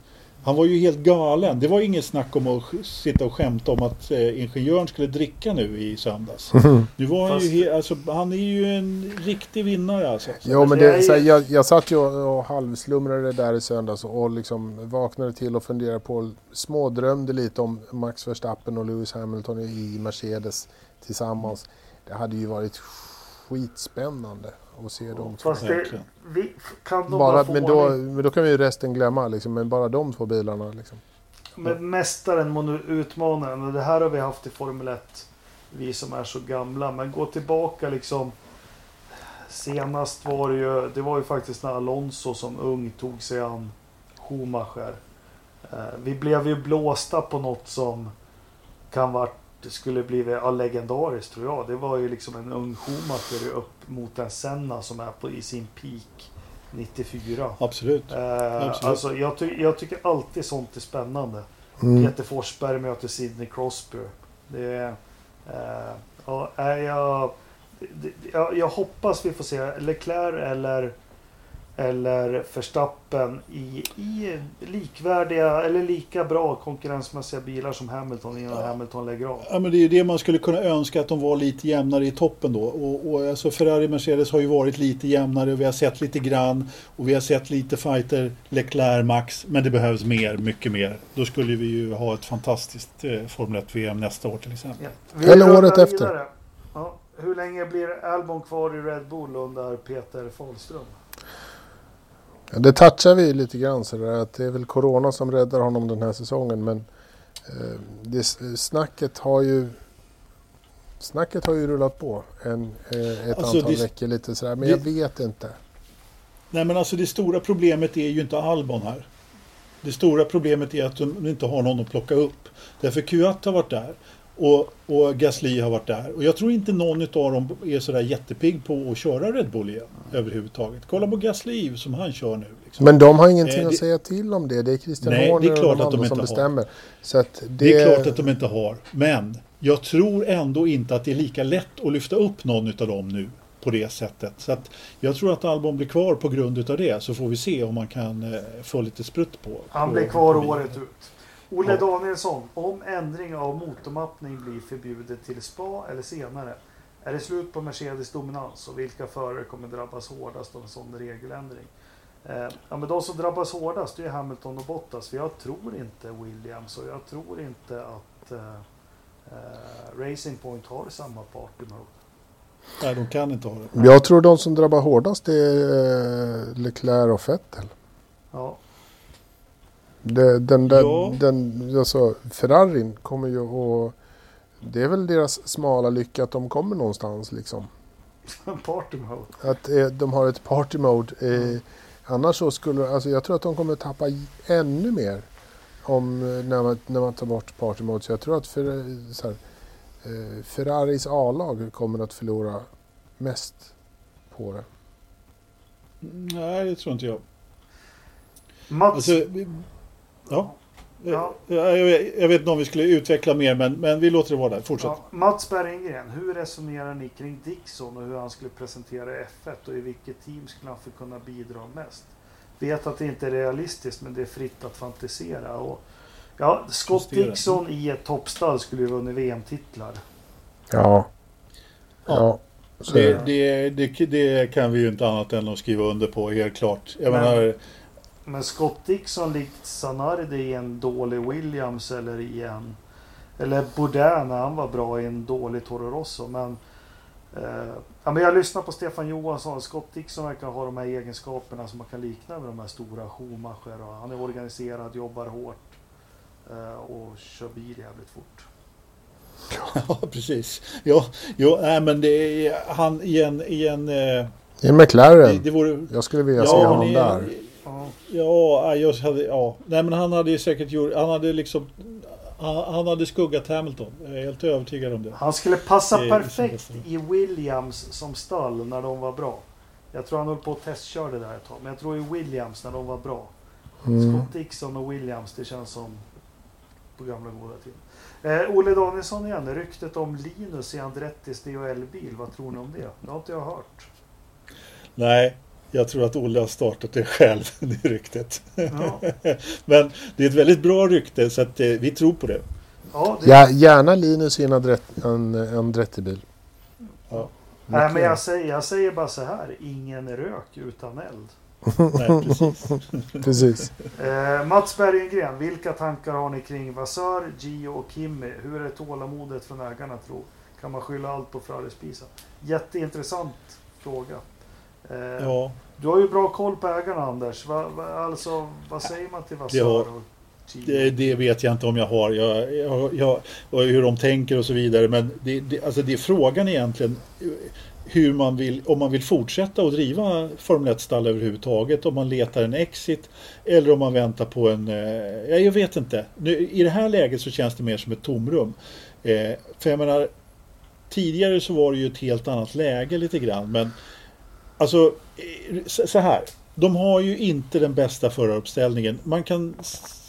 Han var ju helt galen. Det var inget snack om att sitta och skämta om att eh, ingenjören skulle dricka nu i söndags. *laughs* Nu var han ju, alltså, han är ju en riktig vinnare alltså. Jo, men det här, jag, jag satt ju och, och halvslumrade där i söndags och liksom vaknade till och funderade på, smådrömde lite om Max Verstappen och Lewis Hamilton i Mercedes tillsammans. Det hade ju varit skitspännande att se dem två. Fast det, vi, kan de Bara, men, då, men då kan vi ju resten glömma, liksom, men bara de två bilarna. Liksom. med mästaren mot utmanaren. Och det här har vi haft i Formel 1. Vi som är så gamla. Men gå tillbaka liksom. Senast var det ju, det var ju faktiskt när Alonso som ung tog sig an Schumacher. Eh, vi blev ju blåsta på något som kan vara det skulle bli ja, legendariskt tror jag. Det var ju liksom en ung Schumacher upp mot en Senna som är på, i sin peak 94. Absolut. Eh, Absolut. alltså, jag, ty jag tycker alltid sånt är spännande. Mm. Peter Forsberg möter Sidney Crosby. Det. Eh, ja, jag, jag, jag hoppas vi får se Leclerc eller, eller Verstappen i, i likvärdiga eller lika bra konkurrensmässiga bilar som Hamilton innan Hamilton lägger av. Ja, men det är ju det man skulle kunna önska att de var lite jämnare i toppen då. Och, och alltså Ferrari Mercedes har ju varit lite jämnare och vi har sett lite grann och vi har sett lite fighter Leclerc Max. Men det behövs mer, mycket mer. Då skulle vi ju ha ett fantastiskt eh, Formel 1 VM nästa år till exempel. Ja. Eller året efter. Ja. Hur länge blir Albon kvar i Red Bull under Peter Fahlström? Det touchar vi lite grann så att det är väl Corona som räddar honom den här säsongen men eh, det, snacket har ju Snacket har ju rullat på en, eh, ett Alltså, antal det- veckor lite sådär men det- jag vet inte. Nej men alltså det stora problemet är ju inte Albon här. Det stora problemet är att de inte har någon att plocka upp. Därför Kuat har varit där och, och Gasly har varit där. Och jag tror inte någon av dem är sådär jättepigg på att köra Red Bull igen överhuvudtaget. Kolla på Gasly som han kör nu. Liksom. Men de har ingenting Eh, att det- säga till om det. Det är Christian Nej, det är Horner och klart de att de andra som inte har. bestämmer. Så att det, Det är klart att de inte har. Men jag tror ändå inte att det är lika lätt att lyfta upp någon av dem nu på det sättet. Så att jag tror att Albon blir kvar på grund utav det. Så får vi se om man kan eh, få lite sprutt på. Han på- blir kvar på året ut. Olle Ja. Danielsson, om ändring av motormappning blir förbjudet till spa eller senare, är det slut på Mercedes dominans och vilka förare kommer drabbas hårdast av en sån regeländring? Eh, ja, men de som drabbas hårdast är Hamilton och Bottas, för jag tror inte Williams och jag tror inte att eh, eh, Racing Point har samma party mode. Nej, de kan inte ha det. Jag tror de som drabbar hårdast är eh, Leclerc och Vettel. Ja, Det, den där, Ja. den, alltså, Ferrarin kommer ju att... Det är väl deras smala lycka att de kommer någonstans liksom. *laughs* party mode. Att eh, de har ett party mode. Eh, annars så skulle, alltså jag tror att de kommer tappa ännu mer om, eh, när, man, när man tar bort party mode. Så jag tror att för, så här, eh, Ferraris A-lag kommer att förlora mest på det. Nej, det tror inte jag. Mats, Alltså, ja. Ja. Ja, Jag, vet, jag vet inte om vi skulle utveckla mer, men, men vi låter det vara där. Fortsätt. Ja, Mats Berggren, hur resonerar ni kring Dixon och hur han skulle presentera F1 och i vilket team skulle han kunna bidra mest? Vet att det inte är realistiskt men det är fritt att fantisera. Och, ja, Scott Justera. Dixon i ett toppstall skulle ju vunnit VM-titlar. Ja. Ja. Det, det, det, det kan vi ju inte annat än att skriva under på, helt klart. Jag Men- menar, Men Scott Dixon likt Sanardi i en dålig Williams eller i en... Eller Bourdin när han var bra i en dålig Toro Rosso. Men Eh, ja, men jag lyssnar på Stefan Johansson. Scott Dixon verkar ha de här egenskaperna som man kan likna med de här stora Schumacher. Och han är organiserad, jobbar hårt eh, och kör bil jävligt fort. *laughs* Ja, precis. Ja, ja nej, men det är han i en... I en eh, I McLaren. det, det vore, Jag skulle vilja ja, se honom i- där. Ja. Ja, jag hade, ja. Nej, men han hade ju säkert gjort... Han hade liksom... Han, han hade skuggat Hamilton. Jag är helt övertygad om det. Han skulle passa Det perfekt i Williams som stall när de var bra. Jag tror han höll på att testkörde där ett tag. Men jag tror i Williams när de var bra. Mm. Scott Dixon och Williams, det känns som på gamla goda tiden. Eh, Olle Danielsson igen, ryktet om Linus i Andrettis DHL-bil. Vad tror ni om det? Det har inte jag hört. Nej, jag tror att Olle har startat det själv, *laughs* det ryktet. Ja, *laughs* Men det är ett väldigt bra rykte så att eh, vi tror på det. ja, det, Ja, gärna Linus i en Andret- en Andretti-bil. Ja. nej, men jag säger, jag säger bara så här. Ingen rök utan eld. *laughs* Nej, precis. Precis. Eh, Mats Berggren, vilka tankar har ni kring Vasör, Gio och Kimmy? Hur är tålamodet från ägarna tro? Kan man skylla allt på Frödespisa? Jätteintressant fråga. Eh, Ja, Du har ju bra koll på ägarna Anders. Va, va, alltså, vad säger man till Vasör Det det, vet jag inte om jag har. Jag, jag, jag, och hur de tänker och så vidare. Men det, det, alltså det är frågan egentligen hur man vill, om man vill fortsätta att driva Formel 1-stall överhuvudtaget. Om man letar en exit eller om man väntar på en... Eh, ja, jag vet inte. Nu, I det här läget så känns det mer som ett tomrum. Eh, för jag menar, tidigare så var det ju ett helt annat läge lite grann. Men alltså, eh, så här. De har ju inte den bästa föraruppställningen. Man kan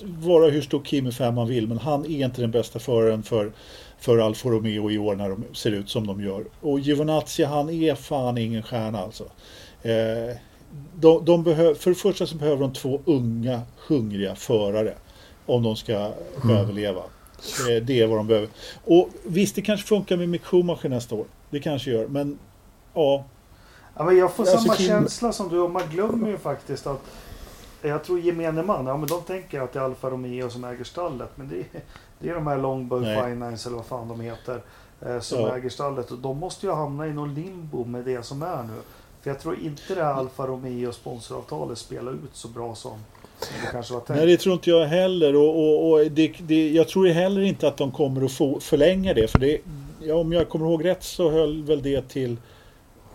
vara hur stor Kimi-fan man vill, men han är inte den bästa föraren för, för Alfa Romeo i år när de ser ut som de gör. Och Giovinazzi, han är fan ingen stjärna alltså. Eh, de, de behöver, för det första så behöver de två unga, hungriga förare om de ska överleva. Eh, det är vad de behöver. Och visst, det kanske funkar med Mick Schumacher nästa år. Det kanske gör, men ja, Ja, men jag får Alltså, samma Kim- känsla som du och man glömmer ju faktiskt att jag tror gemene man, ja men de tänker att det är Alfa Romeo som äger stallet. Men det är, det är de här Longbow Nej. Finance eller vad fan de heter. Eh, som Ja. äger stallet. Och de måste ju hamna i någon limbo med det som är nu. För jag tror inte det här Alfa Romeo sponsoravtalet spelar ut så bra som, det kanske var tänkt. Nej, det tror inte jag heller. Och, och, och det, det, jag tror heller inte att de kommer att få förlänga det. För det, ja, om jag kommer ihåg rätt så höll väl det till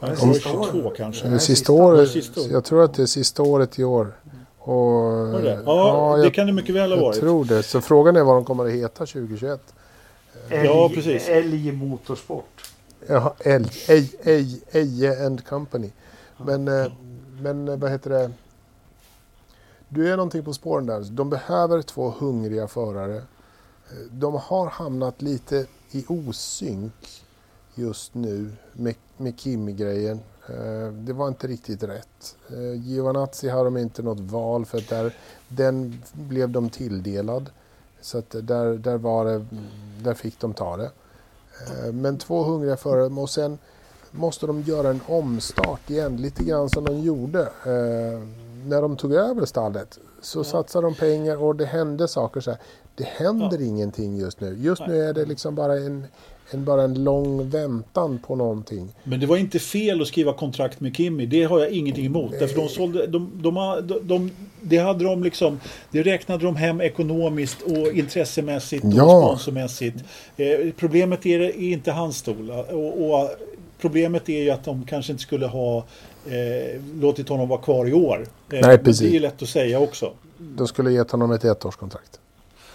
Ja, ja, det det var sista 22 året. kanske. Det Nej, sista sista- året, sista jag tror att det är sista året i år. Och, det? Ja, det jag, kan det mycket väl ha jag varit. tror det. Så frågan är vad de kommer att heta 2021. Älg, Ja, precis. Älg Motorsport. Ja, Ej, Ej, Ej, Eje and Company. Men, eh, men eh, vad heter det? Du är någonting på spåren där. De behöver två hungriga förare. Eh, De har hamnat lite i osynk just nu med, med Kimi-grejen. Eh, Det var inte riktigt rätt. Eh, Giovanazzi har de inte något val för att där, den blev de tilldelad. Så att där, där, var det, där fick de ta det. Eh, Men två hungriga förare och sen måste de göra en omstart igen, lite grann som de gjorde när de tog över stallet. Så Ja. satsade de pengar och det hände saker så här. Det händer Ja. ingenting just nu. Just nu Nej. är det liksom bara en, en, bara en lång väntan på någonting. Men det var inte fel att skriva kontrakt med Kimi. Det har jag ingenting emot. Därför de sålde, de, de, de, de, det hade de liksom, det räknade de hem ekonomiskt och intressemässigt och Ja. sponsormässigt. Eh, problemet är, är inte hans stol. Och, och problemet är ju att de kanske inte skulle ha eh, låtit honom vara kvar i år. Eh, men precis. Det är ju lätt att säga också. De skulle gett honom ett ettårskontrakt.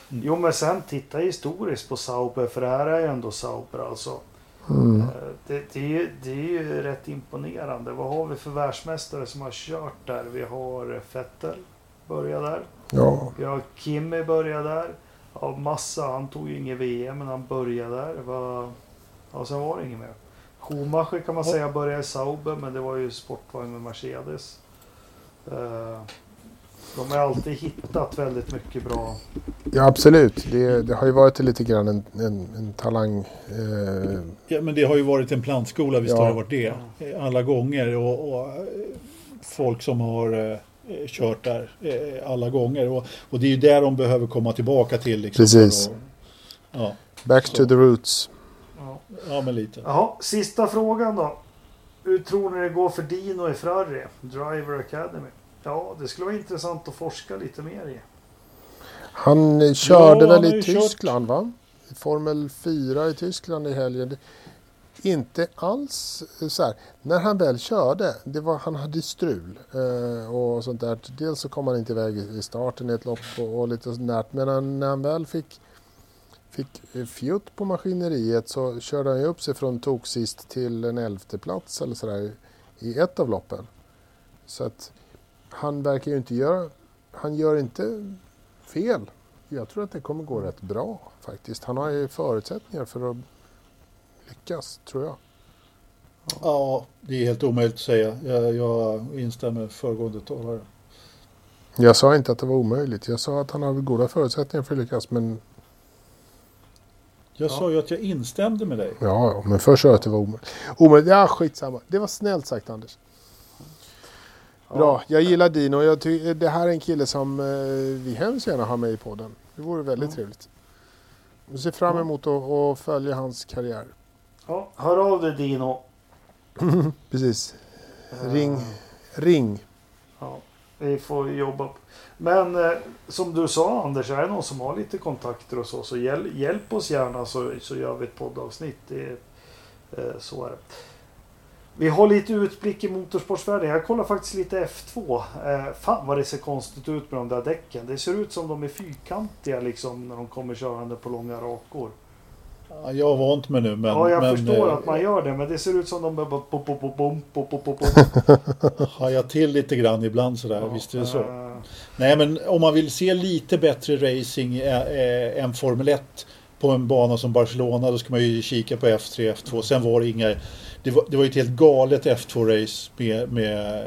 Jo men sen titta historiskt på Sauber för det här är ju ändå Sauber alltså. Mm. Eh, Det, det, är ju, det är ju rätt imponerande. Vad har vi för världsmästare som har kört där? Vi har Vettel, börjar där. Ja, Vi har Kimi börjar där. Ja, Massa, han tog ju inget VM men han började där. Var, ja, sen var det inget mer. Schumacher kan man Ja. säga började i Sauber men det var ju sportvagn med Mercedes. Eh, De har alltid hittat väldigt mycket bra. ja absolut. Det, det har ju varit lite grann en, en, en talang... Eh, Ja, men det har ju varit en plantskola, visst Ja. har det varit det. Alla gånger. Och, och folk som har eh, kört där eh, alla gånger. Och, och det är ju där de behöver komma tillbaka till. Liksom, Precis. att- ja. back Så. to the roots. Ja. Ja, men lite. Jaha, sista frågan då. Hur tror ni det går för Dino i Ferrari? Driver Academy. Ja, det skulle vara intressant att forska lite mer i. Han eh, körde Ja, han väl har i ju kört- Tyskland va? I Formel 4 i Tyskland i helgen. Det- Inte alls eh, så här. När han väl körde, det var, han hade strul eh, och sånt där. Dels så kom han inte iväg i i starten i ett lopp och, och lite sånt där. Men han, när han väl fick, fick eh, fjutt på maskineriet så körde han ju upp sig från tok sist till en elfte plats eller sådär i ett av loppen. Så att han verkar ju inte göra, han gör inte fel. Jag tror att det kommer gå rätt bra faktiskt. Han har ju förutsättningar för att lyckas, tror jag. Ja, det är helt omöjligt att säga. Jag, jag instämmer med föregående talare. Jag sa inte att det var omöjligt. Jag sa att han har goda förutsättningar för att lyckas. Men Jag Ja. sa ju att jag instämde med dig. ja, ja, men först sa jag att det var omöjligt. Omöjligt, ja skitsamma. Det var snällt sagt Anders. Bra, jag gillar Dino. Jag ty- det här är en kille som eh, vi hemskt gärna har med i podden. Det vore väldigt Ja. trevligt. Vi ser fram emot att, att följa hans karriär. Ja, hör av dig Dino. *laughs* Precis. Eh, Ring. Ring. Ja, vi får jobba. Men eh, som du sa Anders, är det någon som har lite kontakter och så, så hjäl, hjälp oss gärna så, så gör vi ett poddavsnitt. Det, eh, så är det. Vi har lite utblick i motorsportsvärlden. Jag kollar faktiskt lite F2. Eh, fan vad det ser konstigt ut med de där däcken. Det ser ut som de är fyrkantiga liksom när de kommer körande på långa rakor. Ja, Jag har vant mig nu men... ja, jag men, förstår eh, att man gör det, men det ser ut som de bara pop. *laughs* Hajar till lite grann ibland sådär, Ja, visst är det så. eh, Nej men om man vill se lite bättre racing eh, eh, än Formel 1 på en bana som Barcelona då ska man ju kika på F3, F2. Sen var det inga... Det var, det var ju ett helt galet F2-race med, med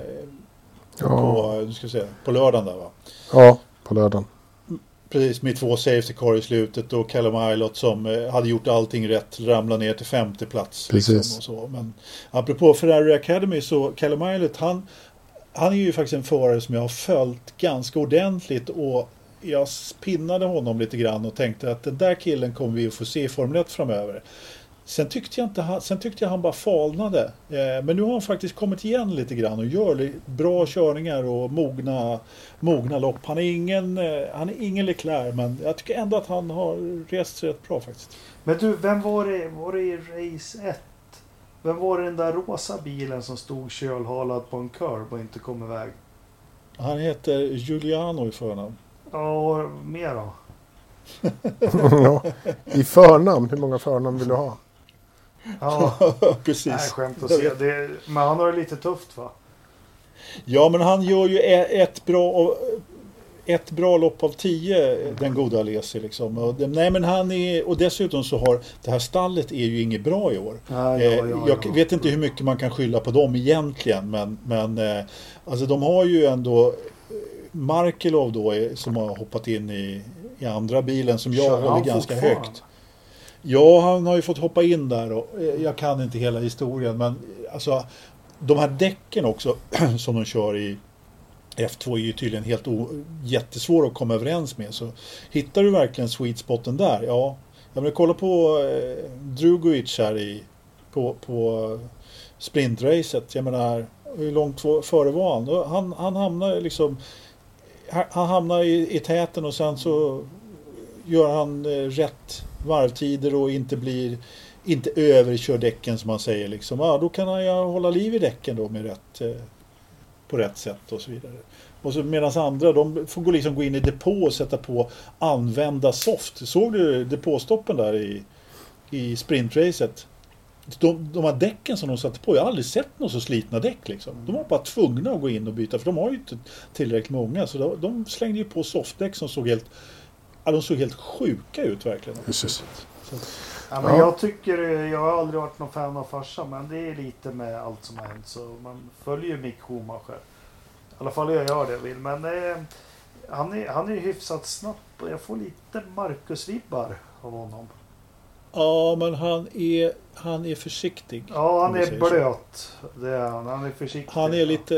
Ja, på, nu ska säga, på lördagen där va. ja på lördagen. Precis, med två safety car i slutet och Callum Ilott som eh, hade gjort allting rätt ramlade ner till femte plats. Precis. Liksom, och så. Men apropå Ferrari Academy så Callum Ilott han, han är ju faktiskt en förare som jag har följt ganska ordentligt och jag pinnade honom lite grann och tänkte att den där killen kommer vi att få se i Formel 1 framöver. Sen tyckte jag, inte han, sen tyckte jag han bara falnade. Eh, men nu har han faktiskt kommit igen lite grann och gör bra körningar och mogna, mogna lopp. Han är, ingen, eh, han är ingen Leclerc men jag tycker ändå att han har rest sig rätt bra faktiskt. Men du, vem var det, var det i race 1? Vem var det den där rosa bilen som stod kölhalad på en curb och inte kom iväg? Han heter Giuliano i förnamn. Ja, mer då? *laughs* ja. I förnamn, hur många förnamn vill du ha? Ja, *laughs* nej, Precis. skämt att se. Det, men han har det lite tufft va? Ja men han gör ju ett bra, ett bra lopp av tio, den goda Alesi liksom. Och, nej men han är, och dessutom så har det här stallet är ju inget bra i år. Ja, Eh, jag vet inte hur mycket man kan skylla på dem egentligen men, men eh, alltså de har ju ändå Markelov då är, som har hoppat in i, i andra bilen som jag Kör håller ganska högt. Ja, han har ju fått hoppa in där och eh, jag kan inte hela historien men eh, alltså de här däcken också *clears throat* som de kör i F2 är ju tydligen helt o- jättesvåra att komma överens med. Så hittar du verkligen sweet spoten där, ja. Jag menar, kolla på eh, Drugovic här i, på, på sprintracet. Jag menar, hur långt före var han? Han, han hamnar liksom han hamnar i, i täten och sen så gör han eh, rätt varvtider och inte blir inte överkör däcken som man säger liksom. Ja, då kan han ju hålla liv i däcken då med rätt eh, på rätt sätt och så vidare. Och så medan andra de får gå, liksom gå in i depå och sätta på använda soft. Såg du depåstoppen där i, i sprintracet? De, de här däcken som de satte på, jag har aldrig sett några så slitna däck liksom. De var bara tvungna att gå in och byta för de har ju inte tillräckligt många. Så de, de slängde ju på softdäck som såg helt, ja, de såg helt sjuka ut verkligen. Så, Ja, men Ja. Jag tycker, jag har aldrig varit någon fan av farsan men det är lite med allt som har hänt så man följer ju Mick Schumacher. I alla fall jag gör det vill men eh, han, är, han är hyfsat snabb och jag får lite Marcus-vibbar av honom. Ja, men han är, han är försiktig. Ja, han är säger så. blöt. Det är han. Han är försiktig. Han är lite,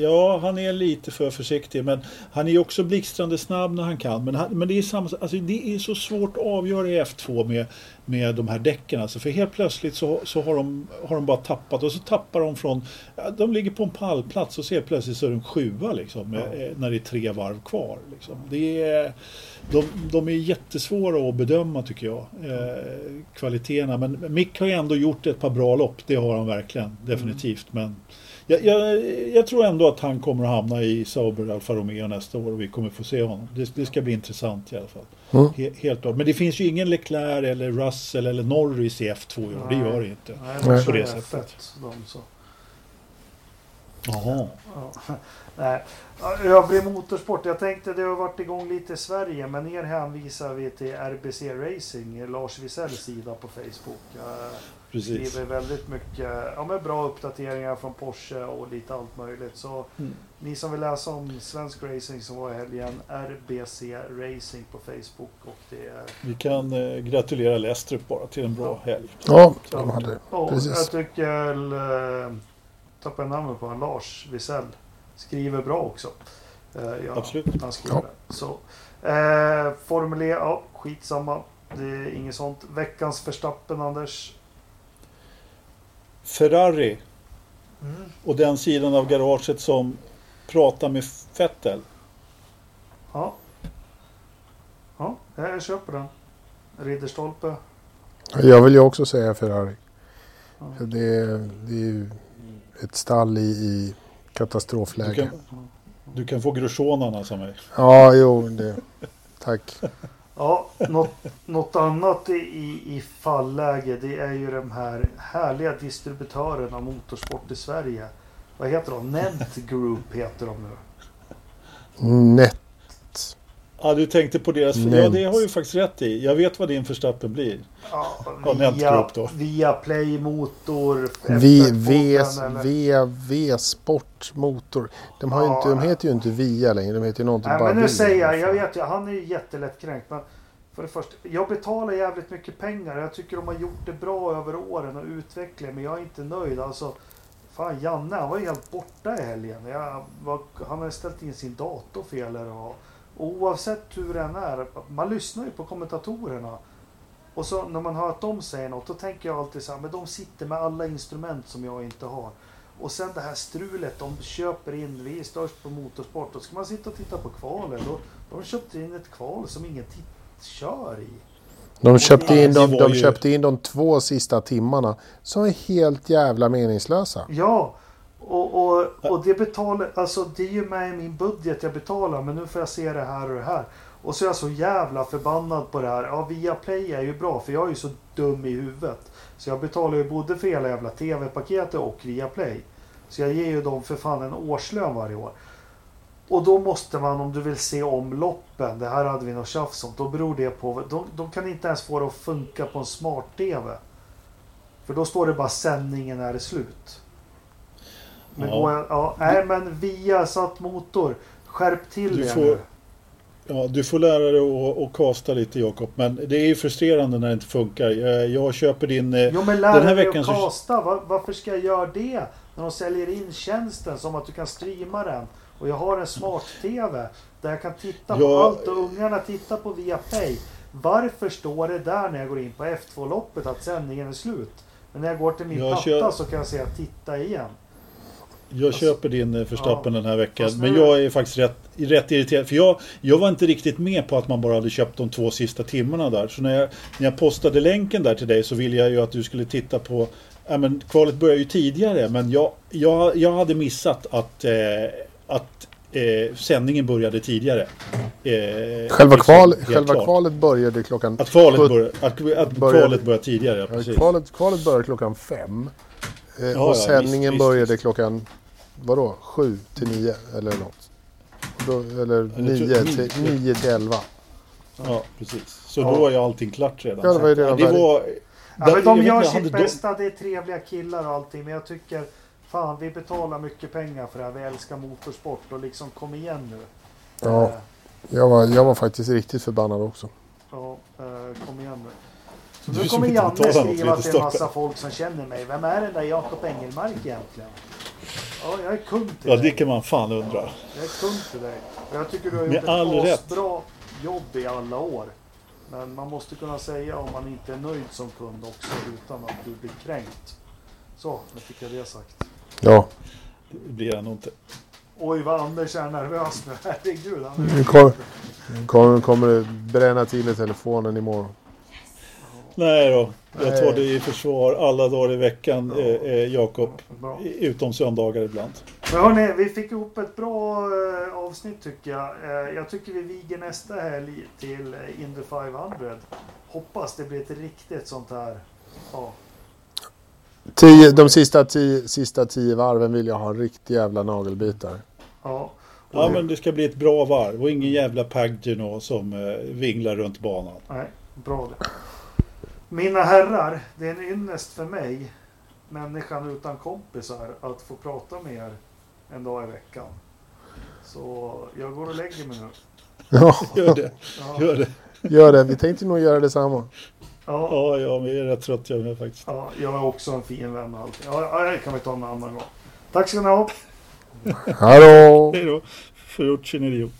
ja han är lite för försiktig men han är också blixtrande snabb när han kan. Men, han, men det, är samma, alltså det är så svårt att avgöra i F2 med, med de här däcken. Alltså för helt plötsligt så, så har, de, har de bara tappat och så tappar de från, ja, de ligger på en pallplats och helt plötsligt så är de sjua liksom, med, eh, när det är tre varv kvar. Liksom. Det är, de, de är jättesvåra att bedöma tycker jag, eh, kvaliteterna. Men Mick har ju ändå gjort ett par bra lopp, det har han verkligen, definitivt. Men jag, jag, jag tror ändå att han kommer att hamna i Sauber Alfa Romeo nästa år och vi kommer få se honom. Det, det ska bli intressant i alla fall. Mm. He, helt klart. Men det finns ju ingen Leclerc eller Russell eller Norris i F2 i år. Det gör det inte. Nej, På det sättet. fett, de så. Jaha. Ja. *laughs* Nej. Ja, Övrig motorsport. Jag tänkte det har varit igång lite i Sverige men er hänvisar vi till RBC Racing, Lars Wisells sida på Facebook. Jag Precis. skriver väldigt mycket ja, men bra uppdateringar från Porsche och lite allt möjligt. Så Mm. ni som vill läsa om svensk racing som var i helgen, RBC Racing på Facebook. Och det är, Vi kan eh, gratulera Lestrup bara till en bra helg. Ja, de hade. och Precis. jag tycker, eh, tappar jag namnet på honom, Lars Wisell, skriver bra också. Eh, ja, Absolut. Han skriver. Så, eh, Formel E, ja skitsamma. Det är inget sånt. Veckans Verstappen, Anders. Ferrari och den sidan av garaget som pratar med Vettel. Ja. Ja, jag köper den. Ridderstolpe. Jag vill ju också säga Ferrari. Ja. Det är, det är ju ett stall i, i Du katastrofläge. kan, du kan få grushonerna som mig. Ja, jo, det, tack. Ja, något, något annat i, i, falläge det är ju de här härliga distributörerna av motorsport i Sverige. Vad heter de? Nent Group heter de nu. Net. Ja, du tänkte på deras... Ja, Nent. det har ju faktiskt rätt i. Jag vet vad din Verstappen blir. Ja, Ja, via, då. via Play Motor. V, F1 v, eller- v, v Sport Motor. De, har ju Ja, inte, de heter ju inte Via längre. De heter ju någonting Nej, bara men nu säger jag, jag vet ju, han är ju jättelättkränkt. Men för det första, jag betalar jävligt mycket pengar. Jag tycker de har gjort det bra över åren och utvecklingen. Men jag är inte nöjd. Alltså, fan Janne, han var ju helt borta i helgen. Jag var, han har ställt in sin dator fel. Och, och oavsett hur den är, man lyssnar ju på kommentatorerna. Och så när man hör att de säger något, då tänker jag alltid så här, men de sitter med alla instrument som jag inte har. Och sen det här strulet, de köper in, vi är störst på motorsport, då ska man sitta och titta på kvalen. Då, de köpte in ett kval som ingen titt- kör i. De köpte, in de, de köpte in de två sista timmarna som är helt jävla meningslösa. Ja, och, och, och det betalar, alltså det är ju med i min budget jag betalar, men nu får jag se det här och det här. Och så är jag så jävla förbannad på det här. Ja, Viaplay är ju bra, för jag är ju så dum i huvudet. Så jag betalar ju både för hela jävla TV-paketet och Viaplay. Så jag ger ju dem för fan en årslön varje år. Och då måste man, om du vill se om loppen, det här hade vi något tjafs om, då beror det på, de, de kan inte ens få det att funka på en smart-TV. För då står det bara sändningen är slut. Men Ja. går ja, nej men via satt motor, skärp till Du får-. Ja, du får lära dig att, att kasta lite Jakob. Men det är ju frustrerande när det inte funkar. Jag, jag köper din... eh, Jo men Den lär här dig veckan att så- kasta. Va- Varför ska jag göra det? När de säljer in tjänsten som att du kan streama den. Och jag har en smart-TV där jag kan titta på allt och ungarna tittar på Viaplay. Varför står det där när jag går in på F2-loppet att sändningen är slut? Men när jag går till min Jag pappa kör- så kan jag säga titta igen. Jag köper din eh, Verstappen den här veckan. Men jag är faktiskt rätt, rätt irriterad. För jag, jag var inte riktigt med på att man bara hade köpt de två sista timmarna där. Så när jag, när jag postade länken där till dig så ville jag ju att du skulle titta på... Ja, men kvalet börjar ju tidigare. Men jag, jag, jag hade missat att, eh, att eh, sändningen började tidigare. Eh, Själva, kval, själva klart. kvalet började klockan... Att kvalet började, att, att började- kvalet började tidigare, ja, Ja, precis. kvalet, kvalet började klockan fem. Eh, Ja, och ja, sändningen visst, visst, började visst. klockan, vadå, sju till nio eller något. Då, eller tror- nio till, nio till elva. Ja, precis. Så Ja. då ju allting klart redan. Ja, det var ju redan det var... Ja, men de gör sitt bästa, det är trevliga killar och allting. Men jag tycker, fan vi betalar mycket pengar för det här. Vi älskar motorsport och liksom kom igen nu. Ja. Eh, Jag var, jag var faktiskt riktigt förbannad också. Ja, eh, kom igen nu. Nu kommer Janne skriva till en massa folk som känner mig. Vem är den där Jakob Engelmark egentligen? Ja, jag är kund till Ja, dig. det kan man fan undra. Jag är kund till dig. Och jag tycker du har Med gjort ett bra jobb i alla år. Men man måste kunna säga om man inte är nöjd som kund också utan att du blir kränkt. Så, nu fick jag det sagt. Ja, Det blir jag nog inte. Oj vad Anders är nervös nu. *laughs* Herregud. Nu kom- nu kommer, kommer det bränna till i telefonen imorgon. Nej då, jag tar det i försvar alla dagar i veckan, Ja. eh, Jakob. Utom söndagar ibland. Men hörni, vi fick ihop ett bra eh, avsnitt tycker jag. Eh, jag tycker vi viger nästa helg till eh, Indy 500. Hoppas det blir ett riktigt sånt här. Ja, Tio, de sista tio, sista tio varven vill jag ha riktiga jävla nagelbitar. ja. Ja, men det ska bli ett bra varv och ingen jävla Pagino som eh, vinglar runt banan. Nej, bra det. Mina herrar, det är en ynnest för mig, människan utan kompisar, att få prata med er en dag i veckan. Så jag går och lägger mig nu. Ja, Gör det, Ja, gör det. gör det. Vi tänkte nog göra detsamma. ja, Ja, jag är rätt trött jag med faktiskt. ja, jag är också en fin vän och allting. Ja, ja, det kan vi ta en annan gång. Tack ska ni ha. Hallå! Hej då. Förgjort sin idiot.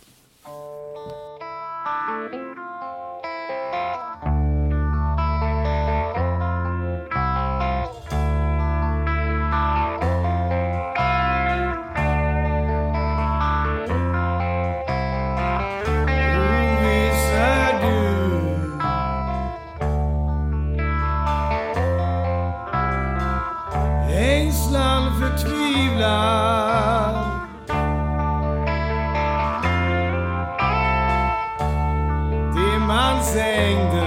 ängslan förtvivlan. Det man sängde